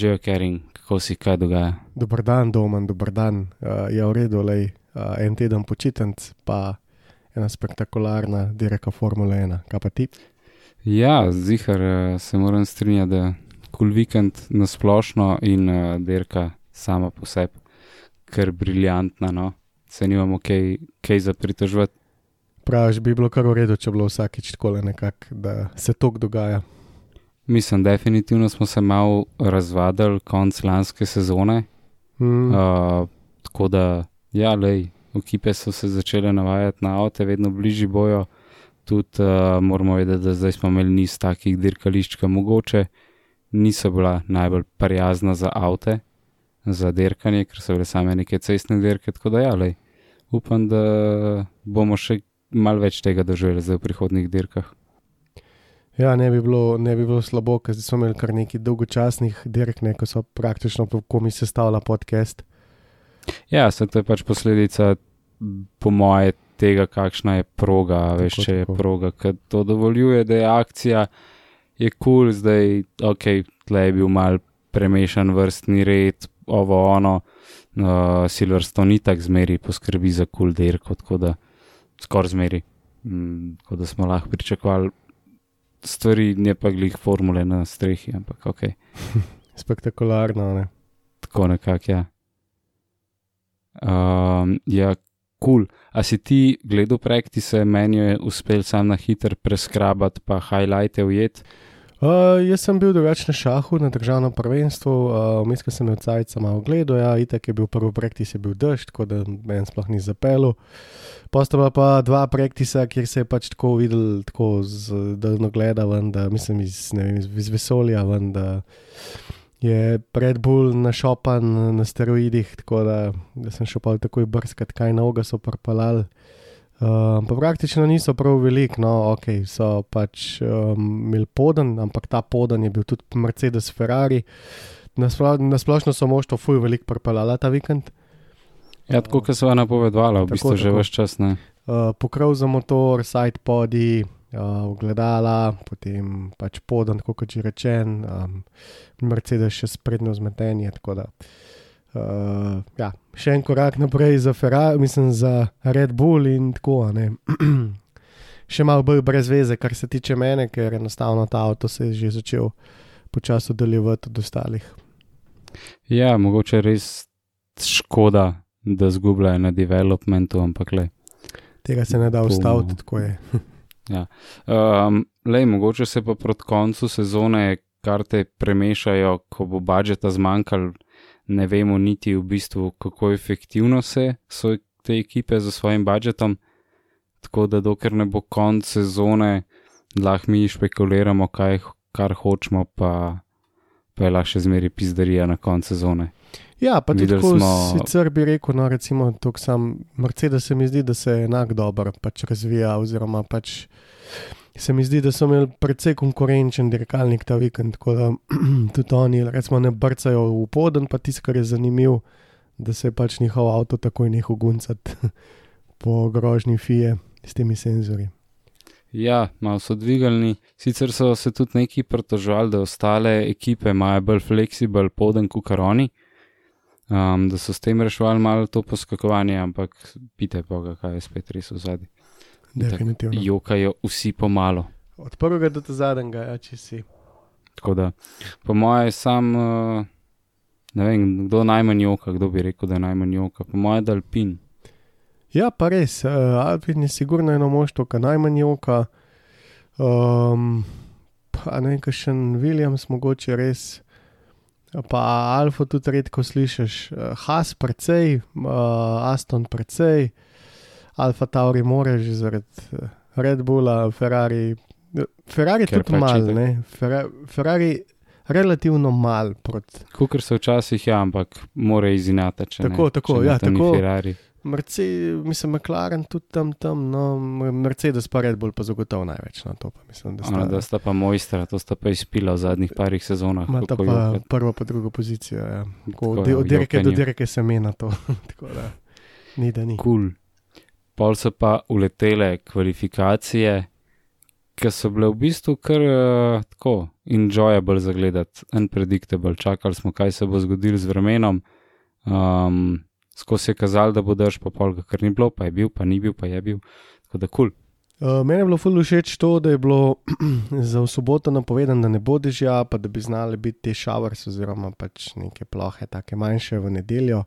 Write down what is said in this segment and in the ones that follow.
Živijo, Kering, kako si, kaj dogaja. Dober dan, Domen, dober dan. Uh, je v redu, lej, uh, en teden počitnic, pa ena spektakularna dirka Formule 1. Kaj pa ti? Ja, zihar eh, se moram strinjati, da kul cool vikend na splošno in uh, dirka sama po sebi, ker briljantna, no, se nimamo kaj, kaj za pritožvati. Praviš, bi bilo kar v redu, če bi bilo vsakič tako nekako, da se to dogaja. Mislim, definitivno smo se malo razvadili konc lanske sezone. Mm. Uh, tako da, ja, lej, ekipe so se začele navajati na avto, vedno bližji bojo. Tudi uh, moramo vedeti, da zdaj smo imeli niz takih dirkališč, ki mogoče niso bila najbolj prijazna za avto, za dirkanje, ker so bile same neke cestne dirke. Tako da, ja, lej, upam, da bomo še malo več tega doživeli zdaj v prihodnih dirkah. Ja, ne bi bilo, ne bi bilo slabo, ker smo imeli kar nekaj dolgočasnih dirk, ne, ko so praktično komi sestavljali podcast. Ja, se to je pač posledica, po moje, tega, kakšna je proga. Tako, Veš, če je tako. proga, ki to dovoljuje, da je akcija, je kul, cool, zdaj, ok, tle je bil mal premešan vrstni red, ovo ono, uh, Silverstone ni tako zmeri poskrbi za kul cool dirko, tako da skoraj zmeri. Mm, tako da smo lahko pričakovali stvari, ne pa glih formule na strehi, ampak ok, Spektakularno. Ne? tako nekako, ja. Um, ja, kul. Cool. A si ti gledal praktise, meni je uspel sam na hiter preskrabati, pa highlighte ujet? Uh, jaz sem bil drugačen na šahu, na državnem prvenstvu, uh, vmes sem imel cajca malo gledal, ja, itek je bil prvi praktis, je bil dež, tako da meni sploh ni zapelo. Postala pa dva praktisa, kjer se je pač tako videl, tako z delno gleda ven, da mislim iz, vem, iz, iz vesolja ven, da je Red Bull našopan na steroidih, tako da, da sem šel pa takoj brskati, kaj noga so propalali. Um, pa praktično niso prav velik, no, ok, so pač um, imeli poden, ampak ta poden je bil tudi Mercedes Ferrari. Nasplo, nasplošno so moštvo fuj velik propelala ta vikend. Ja, tako kot so napovedala, v Tako, bistvu že tako. vse čas. Ne? Uh, pokrov za motor, side podi, uh, gledala, potem pač poden, kot že rečen, um, Mercedes še sprednjo zmetenje. Tako da, uh, ja, še en korak naprej za Ferrari, mislim za Red Bull in tako. a ne. še malo bolj brez veze, kar se tiče mene, ker enostavno ta avto se je že začel počasi oddaljevati od ostalih. Ja, mogoče je res škoda, da zgubljajo na developmentu, ampak le. Tega se ne da ustaviti, tako je. Um, lej, mogoče se pa proti koncu sezone karte premešajo, ko bo budžeta zmanjkalo, ne vemo niti v bistvu, kako efektivno se so te ekipe za svojim budžetom. Tako da, dokler ne bo konc sezone, lahko mi špekuliramo, kaj, kar hočemo, pa, pa je lahko še zmeri pizdarija na koncu sezone. Ja, pa tudi Videli tako, smo- sicer bi rekel, no, recimo, tok sam Mercedes se mi zdi, da se enak dobro pač razvija, oziroma pač se mi zdi, da so imeli precej konkurenčen dirkalnik ta vikend, tako da tudi oni, recimo, ne brcajo v poden, pa tisto, kar je zanimivo, da se je pač njihov avto takoj nehal guncati po grožnji fije s temi senzorji. Ja, malo so dvigalni. Sicer so se tudi neki pritoževali, da ostale ekipe imajo bolj fleksibel poden kot karoni, um, da so s tem reševali malo to poskakovanje, ampak pite pa ga, kaj je spet res v zadnji. Definitivno. Jokajo vsi pomalo. Od prvega do zadnjega, ja, če si. Tako da, po moje, sam, uh, ne vem, kdo najmanj joka, kdo bi rekel, da je najmanj joka. Po moje, da Alpin. Ja, pa res, uh, Alpin je sigurno eno moštvo, ki najmanj joka. Um, pa ne vem, še Williams, mogoče res. Pa Alfa tudi redko slišiš, uh, Has precej, uh, Aston precej, Alfa Tauri more že zaradi Red Bulla, Ferrari. eh, Ferrari Ker tudi pač mal, itak- ne. Ferra, Ferrari relativno mal proti. Kukor se včasih ja, ampak more izinata. Če Tako, ne, tako, če ja, tako. Ferrari. Mercedes, mislim, McLaren tudi tam, tam, no, Mercedes pa Red Bull pa zagotovo največ na to. Pa mislim, da Ona, sta, da sta pa mojstra, to sta pa izpila v zadnjih parih sezonah. Imata kako pa jokati. prvo, pa drugo pozicijo. Ja. Tako, Tako, od, ja, od dirke do dirke se mena to. Tako da, ni da ni. Cool. Pol so pa uletele kvalifikacije, ki so bile v bistvu kar uh, tako enjoyable za gledati, unpredictable. Čakali smo, kaj se bo zgodilo z vremenom. Um, skozi je kazalo, da bo dež, pa pol kar ni bilo, pa je bil, pa ni bil, pa je bil. Tako da kul. Cool. Uh, meni je bilo ful všeč to, da je bilo za soboto napovedano, da ne bo dežja, pa da bi znali biti te šavers oziroma pač neke plohe, take manjše v nedeljo.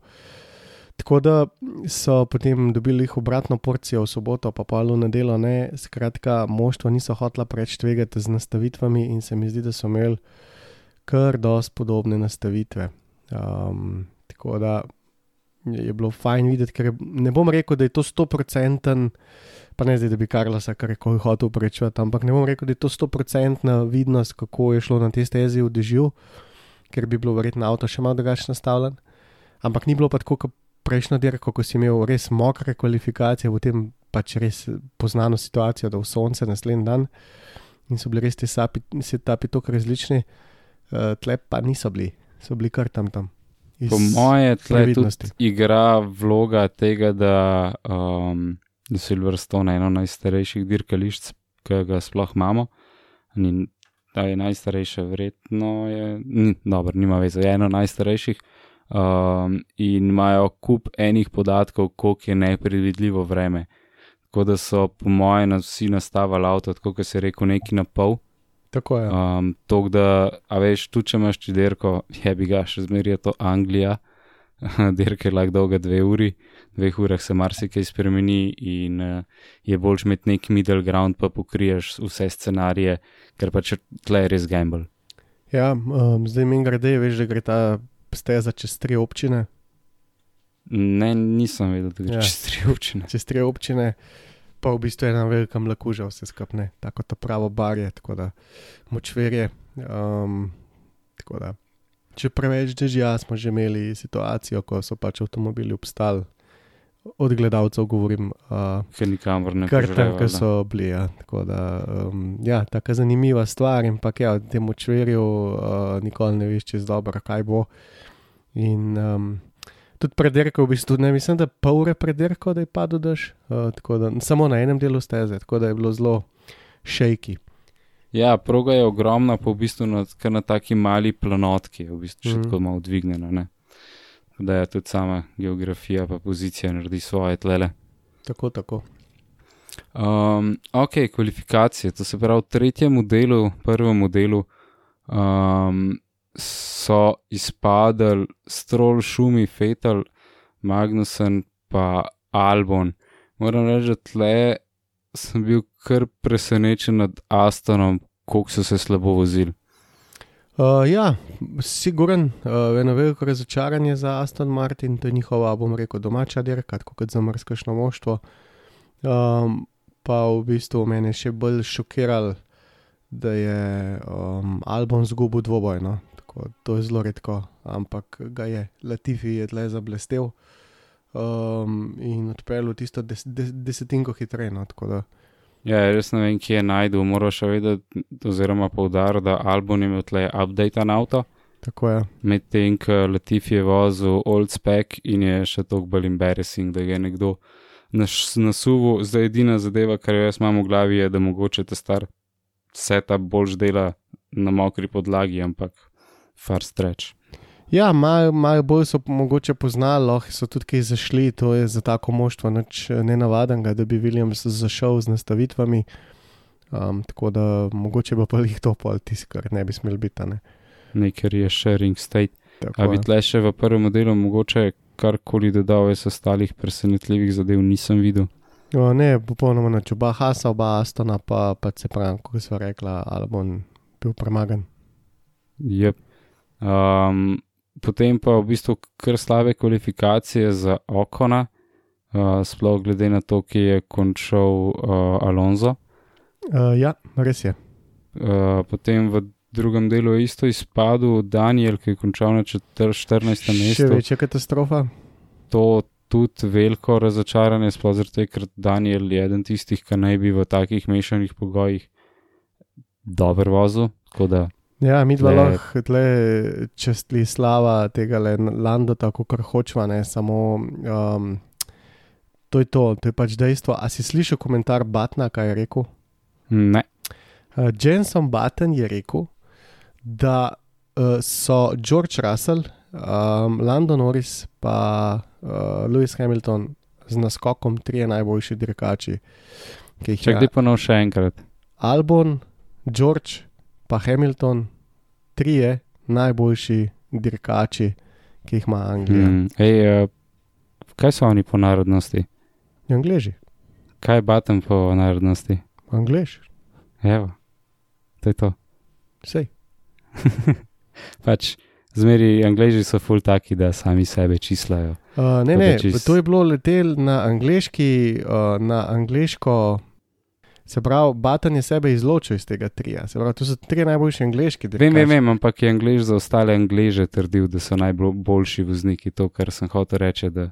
Tako da so potem dobili obratno porcijo v soboto, pa pa v nedeljo ne. Skratka, moštva niso hotla preveč tvegati z nastavitvami in se mi zdi, da so imeli kar dosti podobne nastavitve. Um, tako da je bilo fajn videti, ker ne bom rekel, da je to 100-procenten pa ne zdaj, da bi Karlosa karkoli hotel prečevati, ampak ne bom rekel, da je to 100-procentna vidnost, kako je šlo na te stezi v dežju, ker bi bilo verjetno avto še malo drugače nastavljen. Ampak ni bilo pa tako, kot prejšnjo dirko, ko si imel res mokre kvalifikacije, potem pač res poznano situacijo, da v sonce naslednji dan in so bili res ti sapi, tako različni, uh, tle pa niso bili, so bili kar tam tam. Po moje tle tudi previdnosti. igra vloga tega, da um, je Silverstone eno najstarejših dirkališč, ki ga sploh imamo. Ni, da je najstarejše, verjetno je, ni, dobro, nima veze, je eno najstarejših. Um, in imajo kup enih podatkov, koliko je nepredvidljivo vreme. Tako da so, po mojem, vsi nastavili avto, tako kot se je rekel, neki na pol. Tako je. Um, to, da, a veš, tu če imaš čiderko, je bi ga, še zmeraj to Anglija, dirka je lahko dolga dve uri, v dveh urah se marsikaj spremeni in uh, je boljš imeti nek middle ground, pa pokriješ vse scenarije, ker pač tle je res gamble. Ja, um, zdaj mi grede, veš, da gre ta steza čez tri občine. Ne, nisem vedel, da gre Ja. čez tri občine. Čez tri občine, pa v bistvu ena velika mlakuža, vse skupne, tako to pravo barje, tako da močverje. Um, tako da, če preveč dežja, smo že imeli situacijo, ko so pač avtomobili obstali. Od gledalcev govorim, uh, Ker nikamor ne kar požrejo, tam, valjda. so bili. Ja. Tako da, um, ja, tako zanimiva stvar. Pa, ja, temu čverju uh, nikoli ne veš, čez dobro, kaj bo. In um, tudi predirko, v bistvu, ne mislim, da pol ure predirko, da je padel dež, uh, da samo na enem delu steze, tako da je bilo zelo šejki. Ja, proga je ogromna, pa v bistvu na, kar na taki mali planotki, v bistvu še Mhm. tako malo dvignjena. Ne? Da je tudi sama geografija, pa pozicija naredi svoje tlele. Tako, tako. Um, ok, kvalifikacije. To se pravi, v tretjem delu, prvem delu um, so izpadli Stroll, Šumi, Fetal, Magnussen pa Albon. Moram reči, da tle sem bil kar presenečen nad Astonom, koliko so se slabo vozili. Uh, ja, siguren, uh, eno veliko razočaranje za Aston Martin, to je njihova, bom rekel, domača dirka, kot za mrzkašno moštvo. Um, pa v bistvu mene še bolj šokiralo, da je um, Albon zgubil dvoboj. No? Tako, to je zelo redko, ampak ga je, Latifi je tle zablestev um, in odpeljal tisto des, des, desetinko hitreje. No? tako da, Ja, res ne vem, kje je najdel. Moraš še vedeti, oziroma poudariti, da Albon je imel tle update na avto. Tako je. Medtem ko Latifi je vozil Old Spec in je še toliko bolj embarrassing, da je nekdo naš- nasuvil. Zdaj edina zadeva, kar jo jaz imam v glavi, je, da mogoče ta star setup boljš dela na mokri podlagi, ampak far stretch. Ja, malo mal bolj so mogoče poznali, lahko so tudi kaj zašli, to je za tako moštvo nič nenavadnega, da bi Williams zašel z nastavitvami. Um, tako da mogoče bo pa jih to pol tisti, kar ne bi smel biti. Ne? Nekaj je sharing state. Tako, A bi je. tle še v prvem delu mogoče karkoli dodal, jaz ostalih presenetljivih zadev nisem videl. o, ne, popolnoma nič. Oba Hasa, oba Astona, pa, pa se pravi, kot so rekla, Albon bil premagan. Yep. Um, potem pa v bistvu kar slabe kvalifikacije za Okona. uh, sploh glede na to, ki je končal uh, Alonso. Uh, ja, res je. Uh, potem v drugem delu je isto izpadel Daniel, ki je končal na četr, 14. Še mestu. večja katastrofa. To tudi veliko razočaranje, sploh zato, ker Daniel je eden tistih, ki naj bi v takih mešanih pogojih dober vozil. Tako da Ja, mi dva lahko tle čestli slava tega le Lando, tako kar hočva, ne samo. Um, to je to, to je pač dejstvo. A si slišal komentar Batna, kaj je rekel? ne. Uh, Jenson Button je rekel, da uh, so George Russell, um, Lando Norris in uh, Lewis Hamilton z naskokom trije najboljši dirkači, Če kdaj ponov še enkrat. Albon, George pa Hamilton, trije najboljši dirkači, ki jih ima Anglija. Mm. Ej, uh, kaj so oni po narodnosti? Angleži, Kaj je Batem po narodnosti? Anglež, Evo, to je to. vse. Pač zmeri, angliži so ful taki, da sami sebe čislajo. Uh, ne, da ne, čist- to je bilo letel na angliški, uh, na angliško. Se pravi, Batan je sebe izločil iz tega trija. Se pravi, to so tri najboljši angliški dirkači. Vem, vem, vem, ampak je angliž za ostale angliže trdil, da so najboljši vozniki. To, kar sem hotel reči, da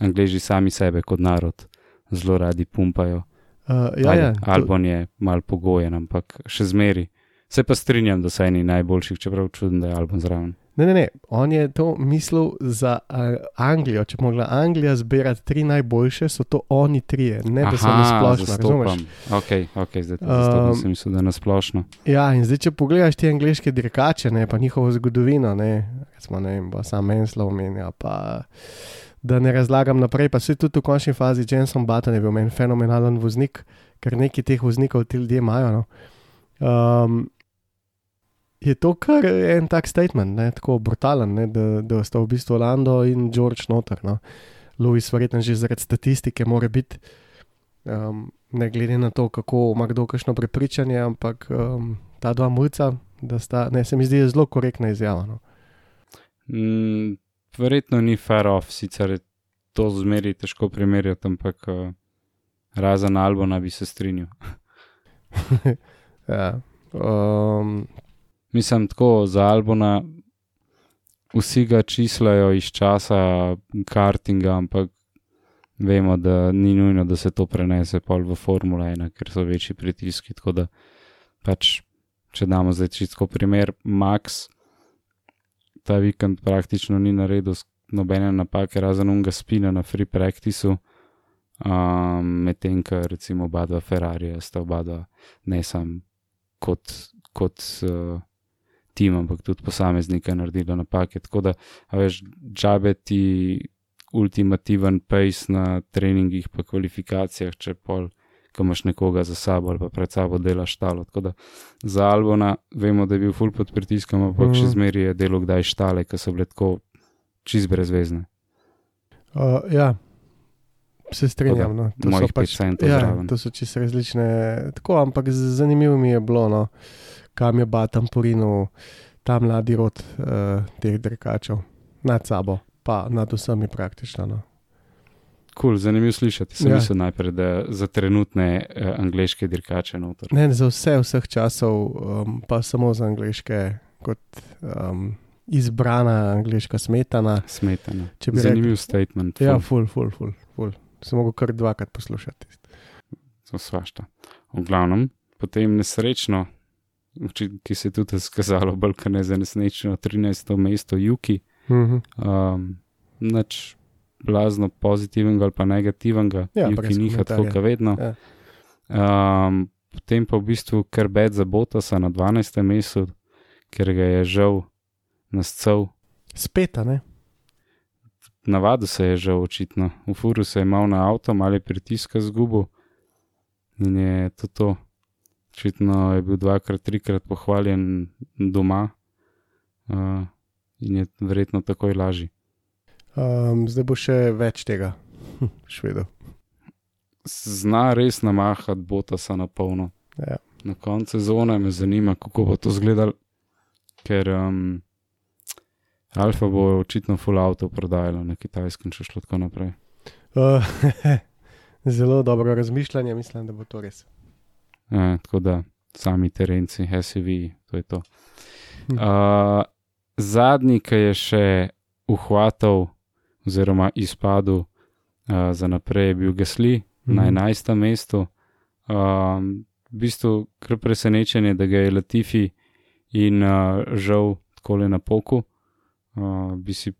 angliži sami sebe kot narod zelo radi pumpajo. Uh, ja, Ajde, ja, to, Albon je mal pogojen, ampak še zmeri. Se pa strinjam, da so eni najboljših, čeprav čudno, da je Albon zraven. Ne, ne, ne, on je to mislil za uh, Anglijo. Če bi mogla Anglija zbirati tri najboljše, so to oni trije, ne da so na splošno. razumeš? Ok, ok, zdaj zastopam, Um, sem mislil, da na splošno. Ja, in zdaj, če pogledaš te angliške dirkače, ne, pa njihovo zgodovino, ne, recimo, ne vem, pa sam Menslow omenja, pa da ne razlagam naprej, pa se tudi v končni fazi Jenson Button je bil meni fenomenalen voznik, ker neki teh voznikov ti ljudje imajo. No. Um, je to kar en tak statement, ne, tako brutalen, ne, da, da sta v bistvu Lando in George Noter. No. Louis, verjetno že zaradi statistike, mora biti, um, ne glede na to, kako ima kdo kakšno prepričanje, ampak um, ta dva mulca, da sta, ne, se mi zdi zelo korektna izjava. No. Mm, verjetno ni fair off, sicer je to zmeri težko primerjati, ampak uh, razen Albona bi se strinjal. ja. um, Mislim, tako za Albona vsi ga čislajo iz časa kartinga, ampak vemo, da ni nujno, da se to prenese pol v Formula 1, ker so večji pritiski. Tako da pač, če damo zdaj čisto primer, Max ta vikend praktično ni naredil nobene napake, razen unga spina na free practiceu. Um, Medtem, ko recimo oba dva Ferrari, sta oba dva ne sam kot, kot uh, tim, ampak tudi posameznika naredila napake. Tako da, veš, džabe ti ultimativen pace na treningih, pa kvalifikacijah, če pol, ko imaš nekoga za sabo ali pa pred sabo delaš štalo. Tako da za Albona vemo, da je bil full pod pritiskom, ampak Mhm. še zmeraj je delo kdaj štale, ki so bile tako čist brezvezne. uh, ja, se strinjam. No. To so pač, ja, zraven. to so čisto različne. Tako, ampak zanimivo mi je bilo, no, kam je Batam porinil ta mladi rod uh, teh drkačev nad sabo, pa nad vsemi praktično. No. Cool, zanimivo slišati. Sem Ja. ja. mislil najprej, da za trenutne uh, angliške dirkače noter. Ne, za vse, vseh časov, um, pa samo za angliške, kot um, izbrana angliška smetana. Smetana. Zanimiv statement. Ja, ful. ful, ful, ful. ful. Sem mogel kar dvakrat poslušati. svašta. V glavnem, potem nesrečno, ki se je tudi izkazalo, bolj kot ne za nesrečno, 13. mesto Juki, Mhm. um, nič blazno pozitivnega ali pa negativnega, Ja, Juki niha tako, kot vedno. Ja. Um, potem pa v bistvu kar bed za Botasa na 12. mestu, ker ga je žal nascal. Spet, ne? Navadu se je žal očitno, v furu se je imel na avto, je pritiska zgubil in je to to. Očitno je bil dvakrat, trikrat pohvaljen doma uh, in je verjetno takoj lažji. Um, zdaj bo še več tega, švedo. Zna res namahati Botasa na polno. Ja. Na koncu sezone me zanima, kako bo to izgledalo, ker um, Alfa bo očitno full auto prodajala na kitajskem, če šlo tako naprej. Uh, zelo dobro razmišljanje, mislim, da bo to res. E, tako da sami terenci, SUV, to je to. Uh, zadnji, ki je še uhvatal, oziroma izpadel uh, za naprej, je bil Gasli Mhm. na 11. mestu. Um, v bistvu kar presenečenje, da ga je Latifi in uh, žal tako le na poku. Uh, bi si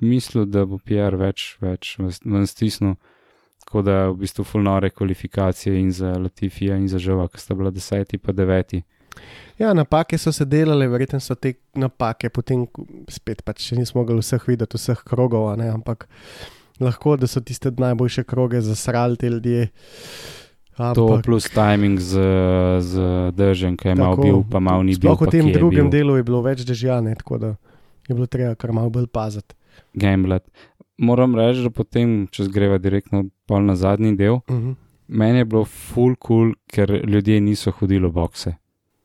mislil, da bo PR več, več ven stisnil. Tako da v bistvu fulnore kvalifikacije in za Latifija in za žava, ki sta bila deseti pa deveti. Ja, napake so se delale, verjetno so te napake potem spet, pač še nismo mogli vseh videti, vseh krogov, ne, ampak lahko, da so tiste najboljše kroge zasrali te ljudje. To Ampak, plus timing z, z držem, ki je mal Tako. bil, pa mal ni bil. sploh v tem drugem delu je bilo več dežjane, tako da je bilo treba kar malo bolj paziti. Gamblet. Moram reči, da potem, če greva direktno na zadnji del, Uh -huh. meni je bilo full cool, ker ljudje niso hodili v bokse.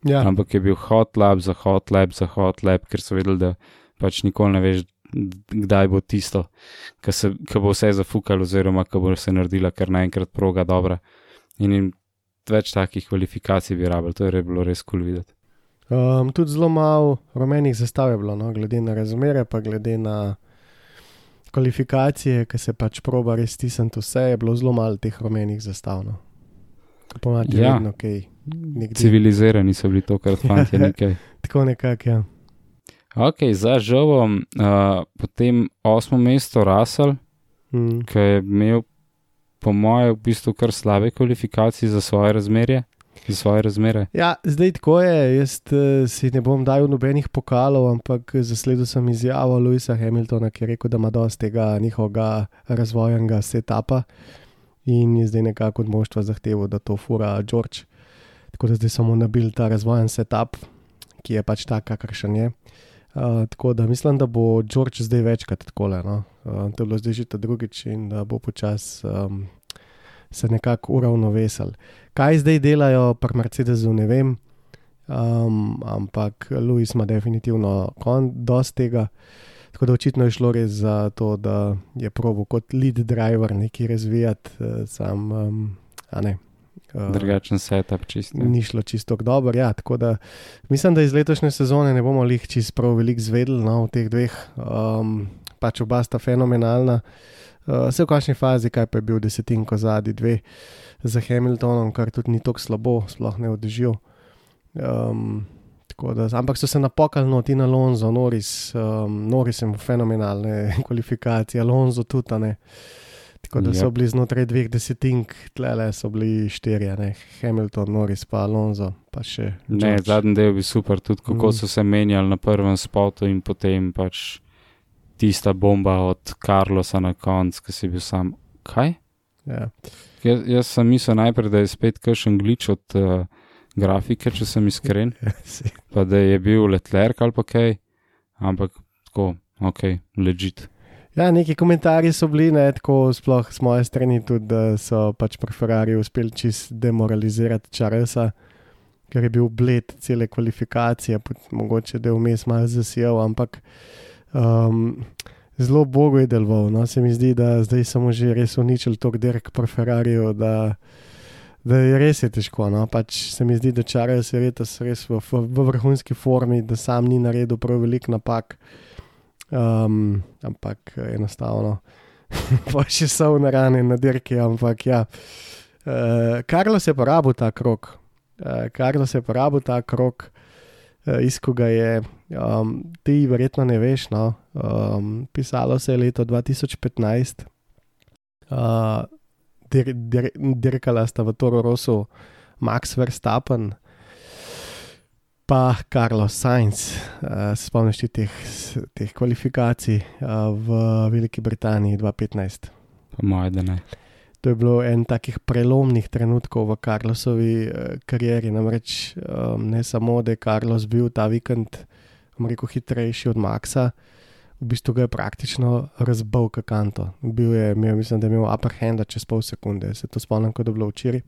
Ja, Ampak je bil hot lab za hot lab za hot lab, ker so vedeli, da pač nikoli ne veš, kdaj bo tisto, ki bo vse zafukalo, oziroma ki bo se naredila kar naenkrat proga dobra. In jim več takih kvalifikacij bi rabili, to je bilo res kul cool videti. um, tudi zelo malo rumenih zastav je bilo, no, glede na razmere, pa glede na kvalifikacije, ki se pač proba res stisniti vse, je bilo zelo malo teh rumenih zastav. No. Pomati Ja. vedno kaj. Nekdje. Civilizirani so bili tokrat, fanti, nekaj. Tako nekako, ja. Ok, za žovom, uh, potem osmo mesto Russell, Mm. ki je imel, po mojem, v bistvu kar slabe kvalifikacije za svoje razmerje. Za svoje razmere. Ja, zdaj tako je. Jaz uh, si ne bom dal nobenih pokalov, ampak zasledil sem izjavo Louisa Hamiltona, ki je rekel, da ima dosti tega njihovega razvojnega setupa in je zdaj nekako od moštva zahteval, da to fura George. Tako da zdaj samo nabil ta razvojen setup, ki je pač tak, kakršen je. Uh, tako da mislim, da bo George zdaj večkrat tako le. No? Uh, to je bilo zdaj že ta drugič in da bo počasi um, se nekako uravnovesal. Kaj zdaj delajo pri Mercedesu, ne vem, um, ampak Louis ima definitivno kon, dosti tega. Tako da očitno je šlo res za to, da je probo kot lead driver nekaj razvijati, eh, sam, um, a ne. eh, Drugačen setup, čisto. Ni šlo čisto dobro, ja. Tako da mislim, da iz letošnje sezone ne bomo lih čist prav veliko zvedeli no, v teh dveh. Um, pač oba sta fenomenalna. Uh, se v kakšni fazi, kaj pa je bil desetinko zadnji dve za Hamiltonom, kar tudi ni tako slabo, sploh ne odživel. Um, da, ampak so se napokali no, ti na Lonzo, Noris, um, Noris je fenomenalne kvalifikacije, Alonso tudi, ne. Tako da so Yep. bili znotraj dveh desetink, tlele so bili štirje, ne? Hamilton, Norris, pa Alonso, pa še. Ne, George. zadnji del bi super, tudi kako Mm. so se menjali na prvem spotu in potem pač tista bomba od Carlosa na koncu, ki si bil sam. Kaj? Ja. Jaz, jaz sem mislil najprej, da je spet kakšen glitch od uh, grafike, če sem iskren, Si- pa da je bil letlerk ali pa kaj, ampak tako, ok, legit. ja, neki komentarji so bili, ne, tako sploh z moje strani, tudi da so pač pri Ferrari uspeli čist demoralizirati Charlesa, ker je bil bled cele kvalifikacije, mogoče da je vmes malo zasijal, ampak um, zelo bogo je deloval. No, se mi zdi, da zdaj samo že res uničili to dirk pri Ferrariju. Da, Da je res je težko. No? Pač se mi zdi, da Charles je res, res v, v, v vrhunski formi, da sam ni naredil prav velik napak. Um, ampak eh, enostavno, pa še so v narane na dirki. Ampak ja, uh, Karlos je porabil ta krok, uh, Karlos je porabil ta krok, uh, iz koga je, um, ti verjetno ne veš. No? Um, pisalo se je leto 2015. Uh, dir, dir, dirkala sta v Toro Rosu Max Verstappen, pa Carlos Sainz. Uh, spomniš ti teh, teh kvalifikacij uh, v Veliki Britaniji 2015? Po mojem, da ne. To je bilo en takih prelomnih trenutkov v Karlosovi uh, karieri. Namreč um, ne samo, da je Karlos bil ta vikend, bom rekel, hitrejši od Maxa, v bistvu ga je praktično razbil kakanto. Bil je, imel, mislim, da je imel upper hand čez pol sekunde, se to spomnim, kot je bilo včeraj.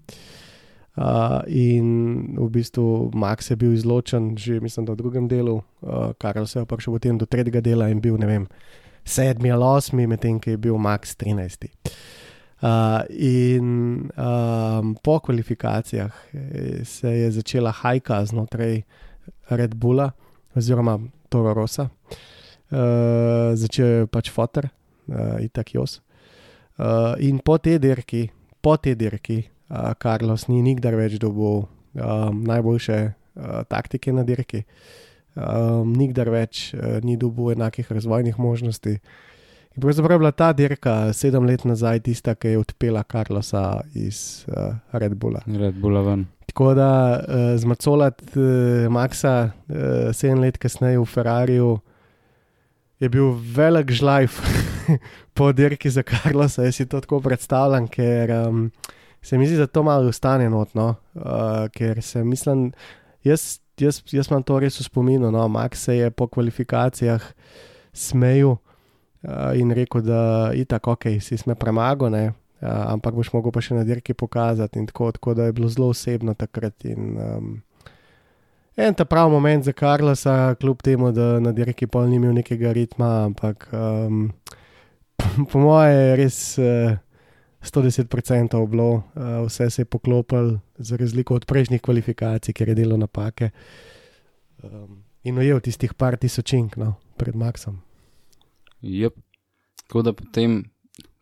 Uh, in v bistvu Max je bil izločen, že mislim, da v drugem delu, uh, Karl se je prišel potem do tretjega dela in bil, ne vem, sedmi ali osmi, medtem ko je bil Max 13. Uh, in um, po kvalifikacijah eh, se je začela hajka znotraj Red Bulla, oziroma Toro Rosa. Uh, začel je pač fotor, uh, itak jos. Uh, in po tej dirki, po tej dirki, uh, Carlos ni nikdar več dobil um, najboljše uh, taktike na dirki, um, nikdar več uh, ni dobil enakih razvojnih možnosti. In pravzaprav je bila ta dirka sedem let nazaj tista, ki je odpela Carlosa iz uh, Red Bulla. Red Bulla ven. Tako da uh, zmacolati uh, Maxa uh, sedem let kasneje v Ferrariju je bil velik žlajf po dirki za Carlosa. Jaz si to tako predstavljam, ker um, se mi zdi, da to malo ostane notno, uh, ker se mislim, jaz, jaz, jaz imam to res v spominu. No? Max se je po kvalifikacijah smejal. Uh, in rekel, da je tako, ok, si sme premagal, uh, ampak boš mogel pa še na dirki pokazati. Tako, tako da je bilo zelo osebno takrat. In, um, en ta pravi moment za Karlosa, kljub temu, da na dirki pol ni imel nekega ritma, ampak um, po moje je res uh, 110% bilo, uh, vse se je poklopil, za razliko od prejšnjih kvalifikacij, ker je delo napake. Um, in ujel tistih par tisočink no, pred Maxom. Yep. Tako da potem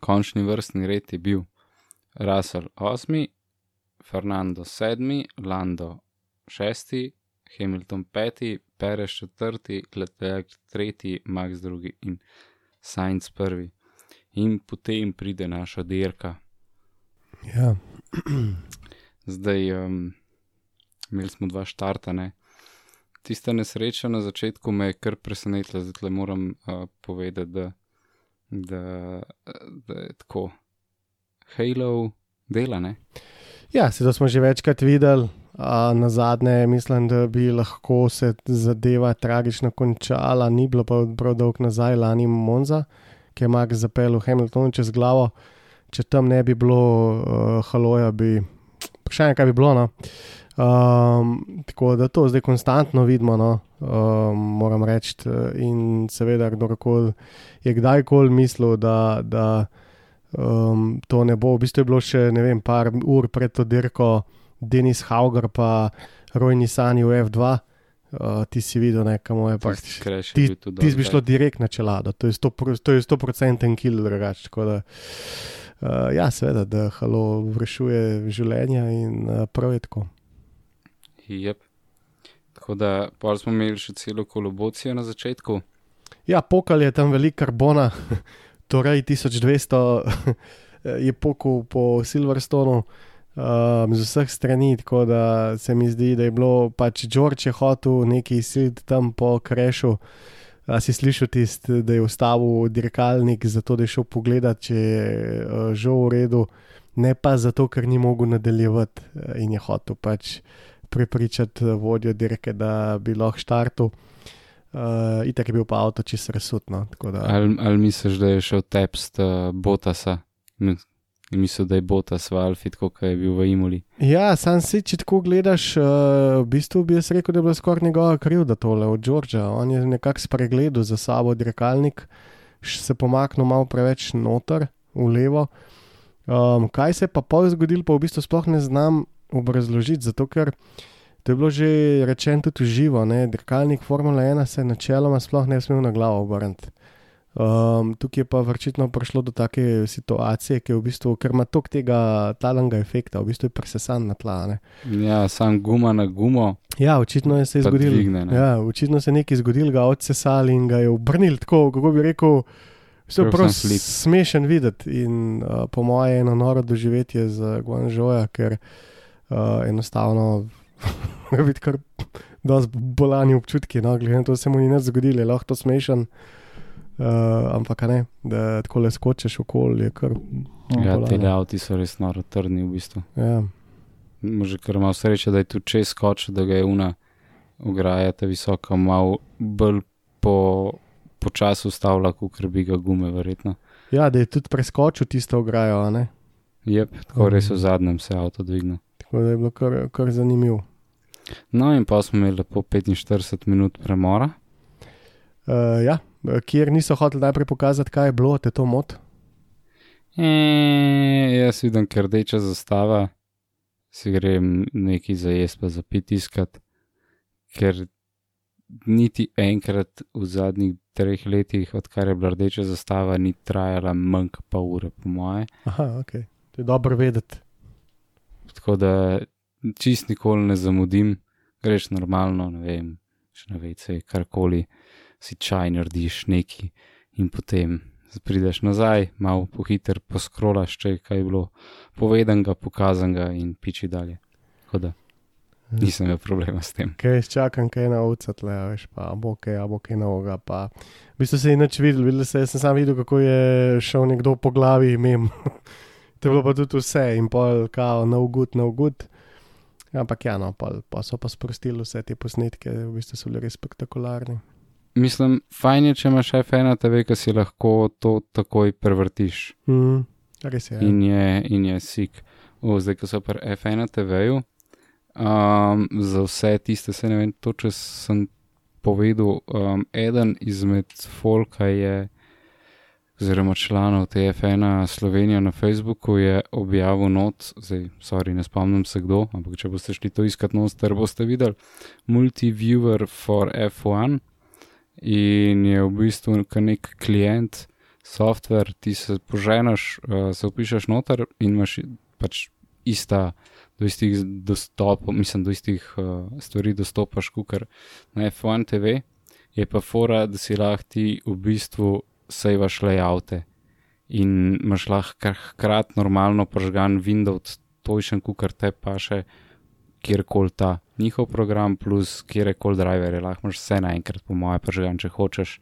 končni vrstni red je bil Russell 8, Fernando 7, Lando 6, Hamilton 5, Perez 4, Leclerc 3, Max 2 in Sainz 1. In potem pride naša dirka. Ja. Zdaj, um, imeli smo dva štarta, ne? tista nesreča na začetku me je kar presenetila, zato moram uh, povedati, da, da, da je tako. Halo dela, ne? Ja, se to smo že večkrat videli. A na zadnje, mislim, da bi lahko se zadeva tragično končala, ni bilo pa prav dolg nazaj, lani Monza, ki je Max zapeljal Hamilton čez glavo. Če tam ne bi bilo uh, haloja, bi vprašanje, kaj bi bilo. No? Um, tako da to zdaj konstantno vidimo, no, um, moram reči. In seveda, kdorkoli je kdajkoli mislil, da, da um, to ne bo, v bistvu je bilo še ne vem, par ur pred to dirko, Denis Hauger pa Rojni Sani v F2. Uh, ti si videl, kam je pač. Ti, ti si šlo direkt na čelado, to je 100% kill, drugače. Uh, ja, seveda, da halo vršuje življenje in uh, prav je tako. Yep. Tako da pa smo imeli še celo kolobocijo na začetku. Ja, pokal je tam velik karbona, torej 1200 je pokal po Silverstonu um, z vseh strani, tako da se mi zdi, da je bilo pač George je hotel neki siliti tam po krešu. A si slišal tisti, da je ustavil dirkalnik, zato da je šel pogledat, če je uh, že v redu, ne pa zato, ker ni mogel nadaljevati uh, in je hotel pač prepričati vodjo dirke, da bi lahko štartil. Uh, itak je bil pa avto čisto resutno. Ali, ali misliš, da je šel tepst uh, Botasa? Mislim, da je Botas v Alfi, kot je bil v Imuli. Ja, sam si, če tako gledaš, uh, v bistvu bi jaz rekel, da je bila skoraj njegova krivda tole od Džordža. On je nekako spregledal za sabo dirkalnik, se pomaknil malo preveč noter, v levo. Um, kaj se je pa pol zgodilo, pa v bistvu sploh ne znam obrazložiti, zato ker to je bilo že rečeno tudi živo. Dirkalnik Formule 1 se načeloma sploh ne smel na glavo obrniti. Um, tukaj je pa vrčitno prišlo do take situacije, ki je v bistvu, ker ima tok tega talanga efekta, v bistvu je presesan na tla. Ne. Ja, sam guma na gumo. Ja, očitno je se zgodilo. Ja, očitno se je nekaj zgodilo, ga odsesali in ga je obrnil tako, kako bi rekel. Vse je prav smešen videti in uh, po mojem, eno noro doživetje za Guangzhouja, ker uh, enostavno videti kar bolani občutki. No, glede na to, da se mu ni nič zgodilo, je lahko to smešen. Uh, ampak ne, da tako le skočiš okoli, je kar. Ja, te avti so res noro trdni v bistvu. Ja. Može kar malo sreče, da je tu čez skočil, da ga je una ograja ta visoka, malo bolj po, po času stavlja, kot bi ga gume, verjetno. Ja, da je tudi preskočil tisto ograjo, ne? Jep, tako um. res v zadnjem se avto dvigne. Tako da je bilo kar, kar zanimivo. No, in pa smo imeli po 45 minut premora. Uh, ja, kjer niso hoteli najprej pokazati, kaj je bilo, te to mot. E, jaz vidim, ker rdeča zastava, si grem neki za jesti, pa za piti iskat, ker niti enkrat v zadnjih treh letih, odkar je bila rdeča zastava, ni trajala manj kot pa ure, po moje. Aha, ok, to je dobro vedeti. Tako da čist nikoli ne zamudim, greš normalno, ne vem, še ne veš, karkoli, si čaj narediš neki in potem prideš nazaj, malo pohiter poskrolaš, če je kaj bilo povedanega, pokazanega in piči dalje. Tako da nisem imel problema s tem. Kaj jaz čakam, kaj na ovca tle, a veš, pa bo kaj, bo kaj novega. Pa. V bistvu se je inače videl, videl se, sem sam videl, kako je šel nekdo po glavi mem. To je bilo pa tudi vse in pol, kao, no good, no good. Ampak ja, no, pa, pa so pa sprostili vse te posnetke, v bistvu so bili res spektakularni. Mislim, fajn je, če imaš F1 TV, ki si lahko to takoj prevrtiš. Mm, res je. Ja. In je, in je sik. O, zdaj, ko so pri F1 TV-ju, um, za vse tiste, se ne vem, to če sem povedal, um, eden izmed folka je, oziroma članov te F1 Slovenije na Facebooku je objavil not, zdaj, sorry, ne spomnim se kdo, ampak če boste šli to iskat not, ter boste videli Multiviewer for F1 in je v bistvu nek klient, software, ti se poženeš, uh, se upišeš noter in imaš pač ista, do istih dostopov, mislim, do istih uh, stvari dostopaš, kot na F1 TV, je pa fora, da si lahko ti v bistvu sejvaš layoute in imaš lahko hkrati normalno požgan Windows, točen, kukar te pa še kjerkoli ta njihov program, plus kjerkoli driver, lahko imaš vse naenkrat, po moje, požgan, če hočeš.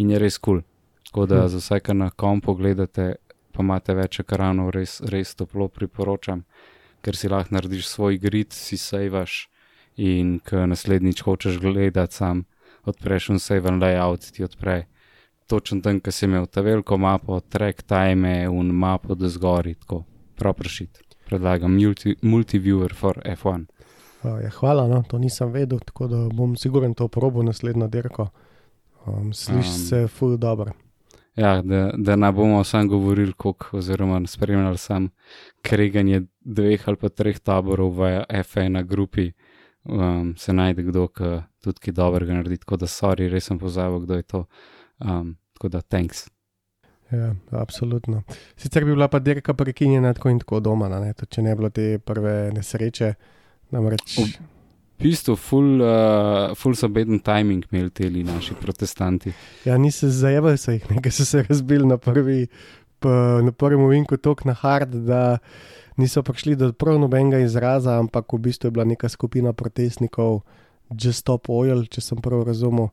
In je res kul. Cool. Tako da za vse, kar na kompu gledate, pa imate več ekranov, res, res toplo priporočam, ker si lahko narediš svoj grid, si sejvaš in ko naslednjič hočeš gledati sam, odpreš un save and layout, ti odpre. Točno tam, ki si imel ta veliko mapo, track time, un mapo do zgori, tako prav pršit. Predlagam multi, multiviewer for F1. Uh, ja, hvala, no, to nisem vedel, tako da bom siguren to probo naslednjo dirko. Um, Sliši um, se ful dobro. Ja, da, da ne bomo sam govorili, koliko, oziroma spremljali sam kreganje dveh ali pa treh taborov v F1 grupi, um, se najde kdo, ki tudi ki dobrega naredi. Tako da, sorry, res sem pozabil, kdo je to. Um, tako da, thanks. Ja, absolutno. Sicer bi bila pa dirka prekinjena tako in tako doma, ne? če ne bi bilo te prve nesreče. Namreč. V bistvu, full, uh, full so beden timing imeli ti naši protestanti. Ja, niso zajeli se jih, nekaj so se razbili na, prvi, pa, na prvem uvinku, tako na hard, da niso prišli do prav nobenega izraza, ampak v bistvu je bila neka skupina protestnikov, Just Stop Oil, če sem prav razumel.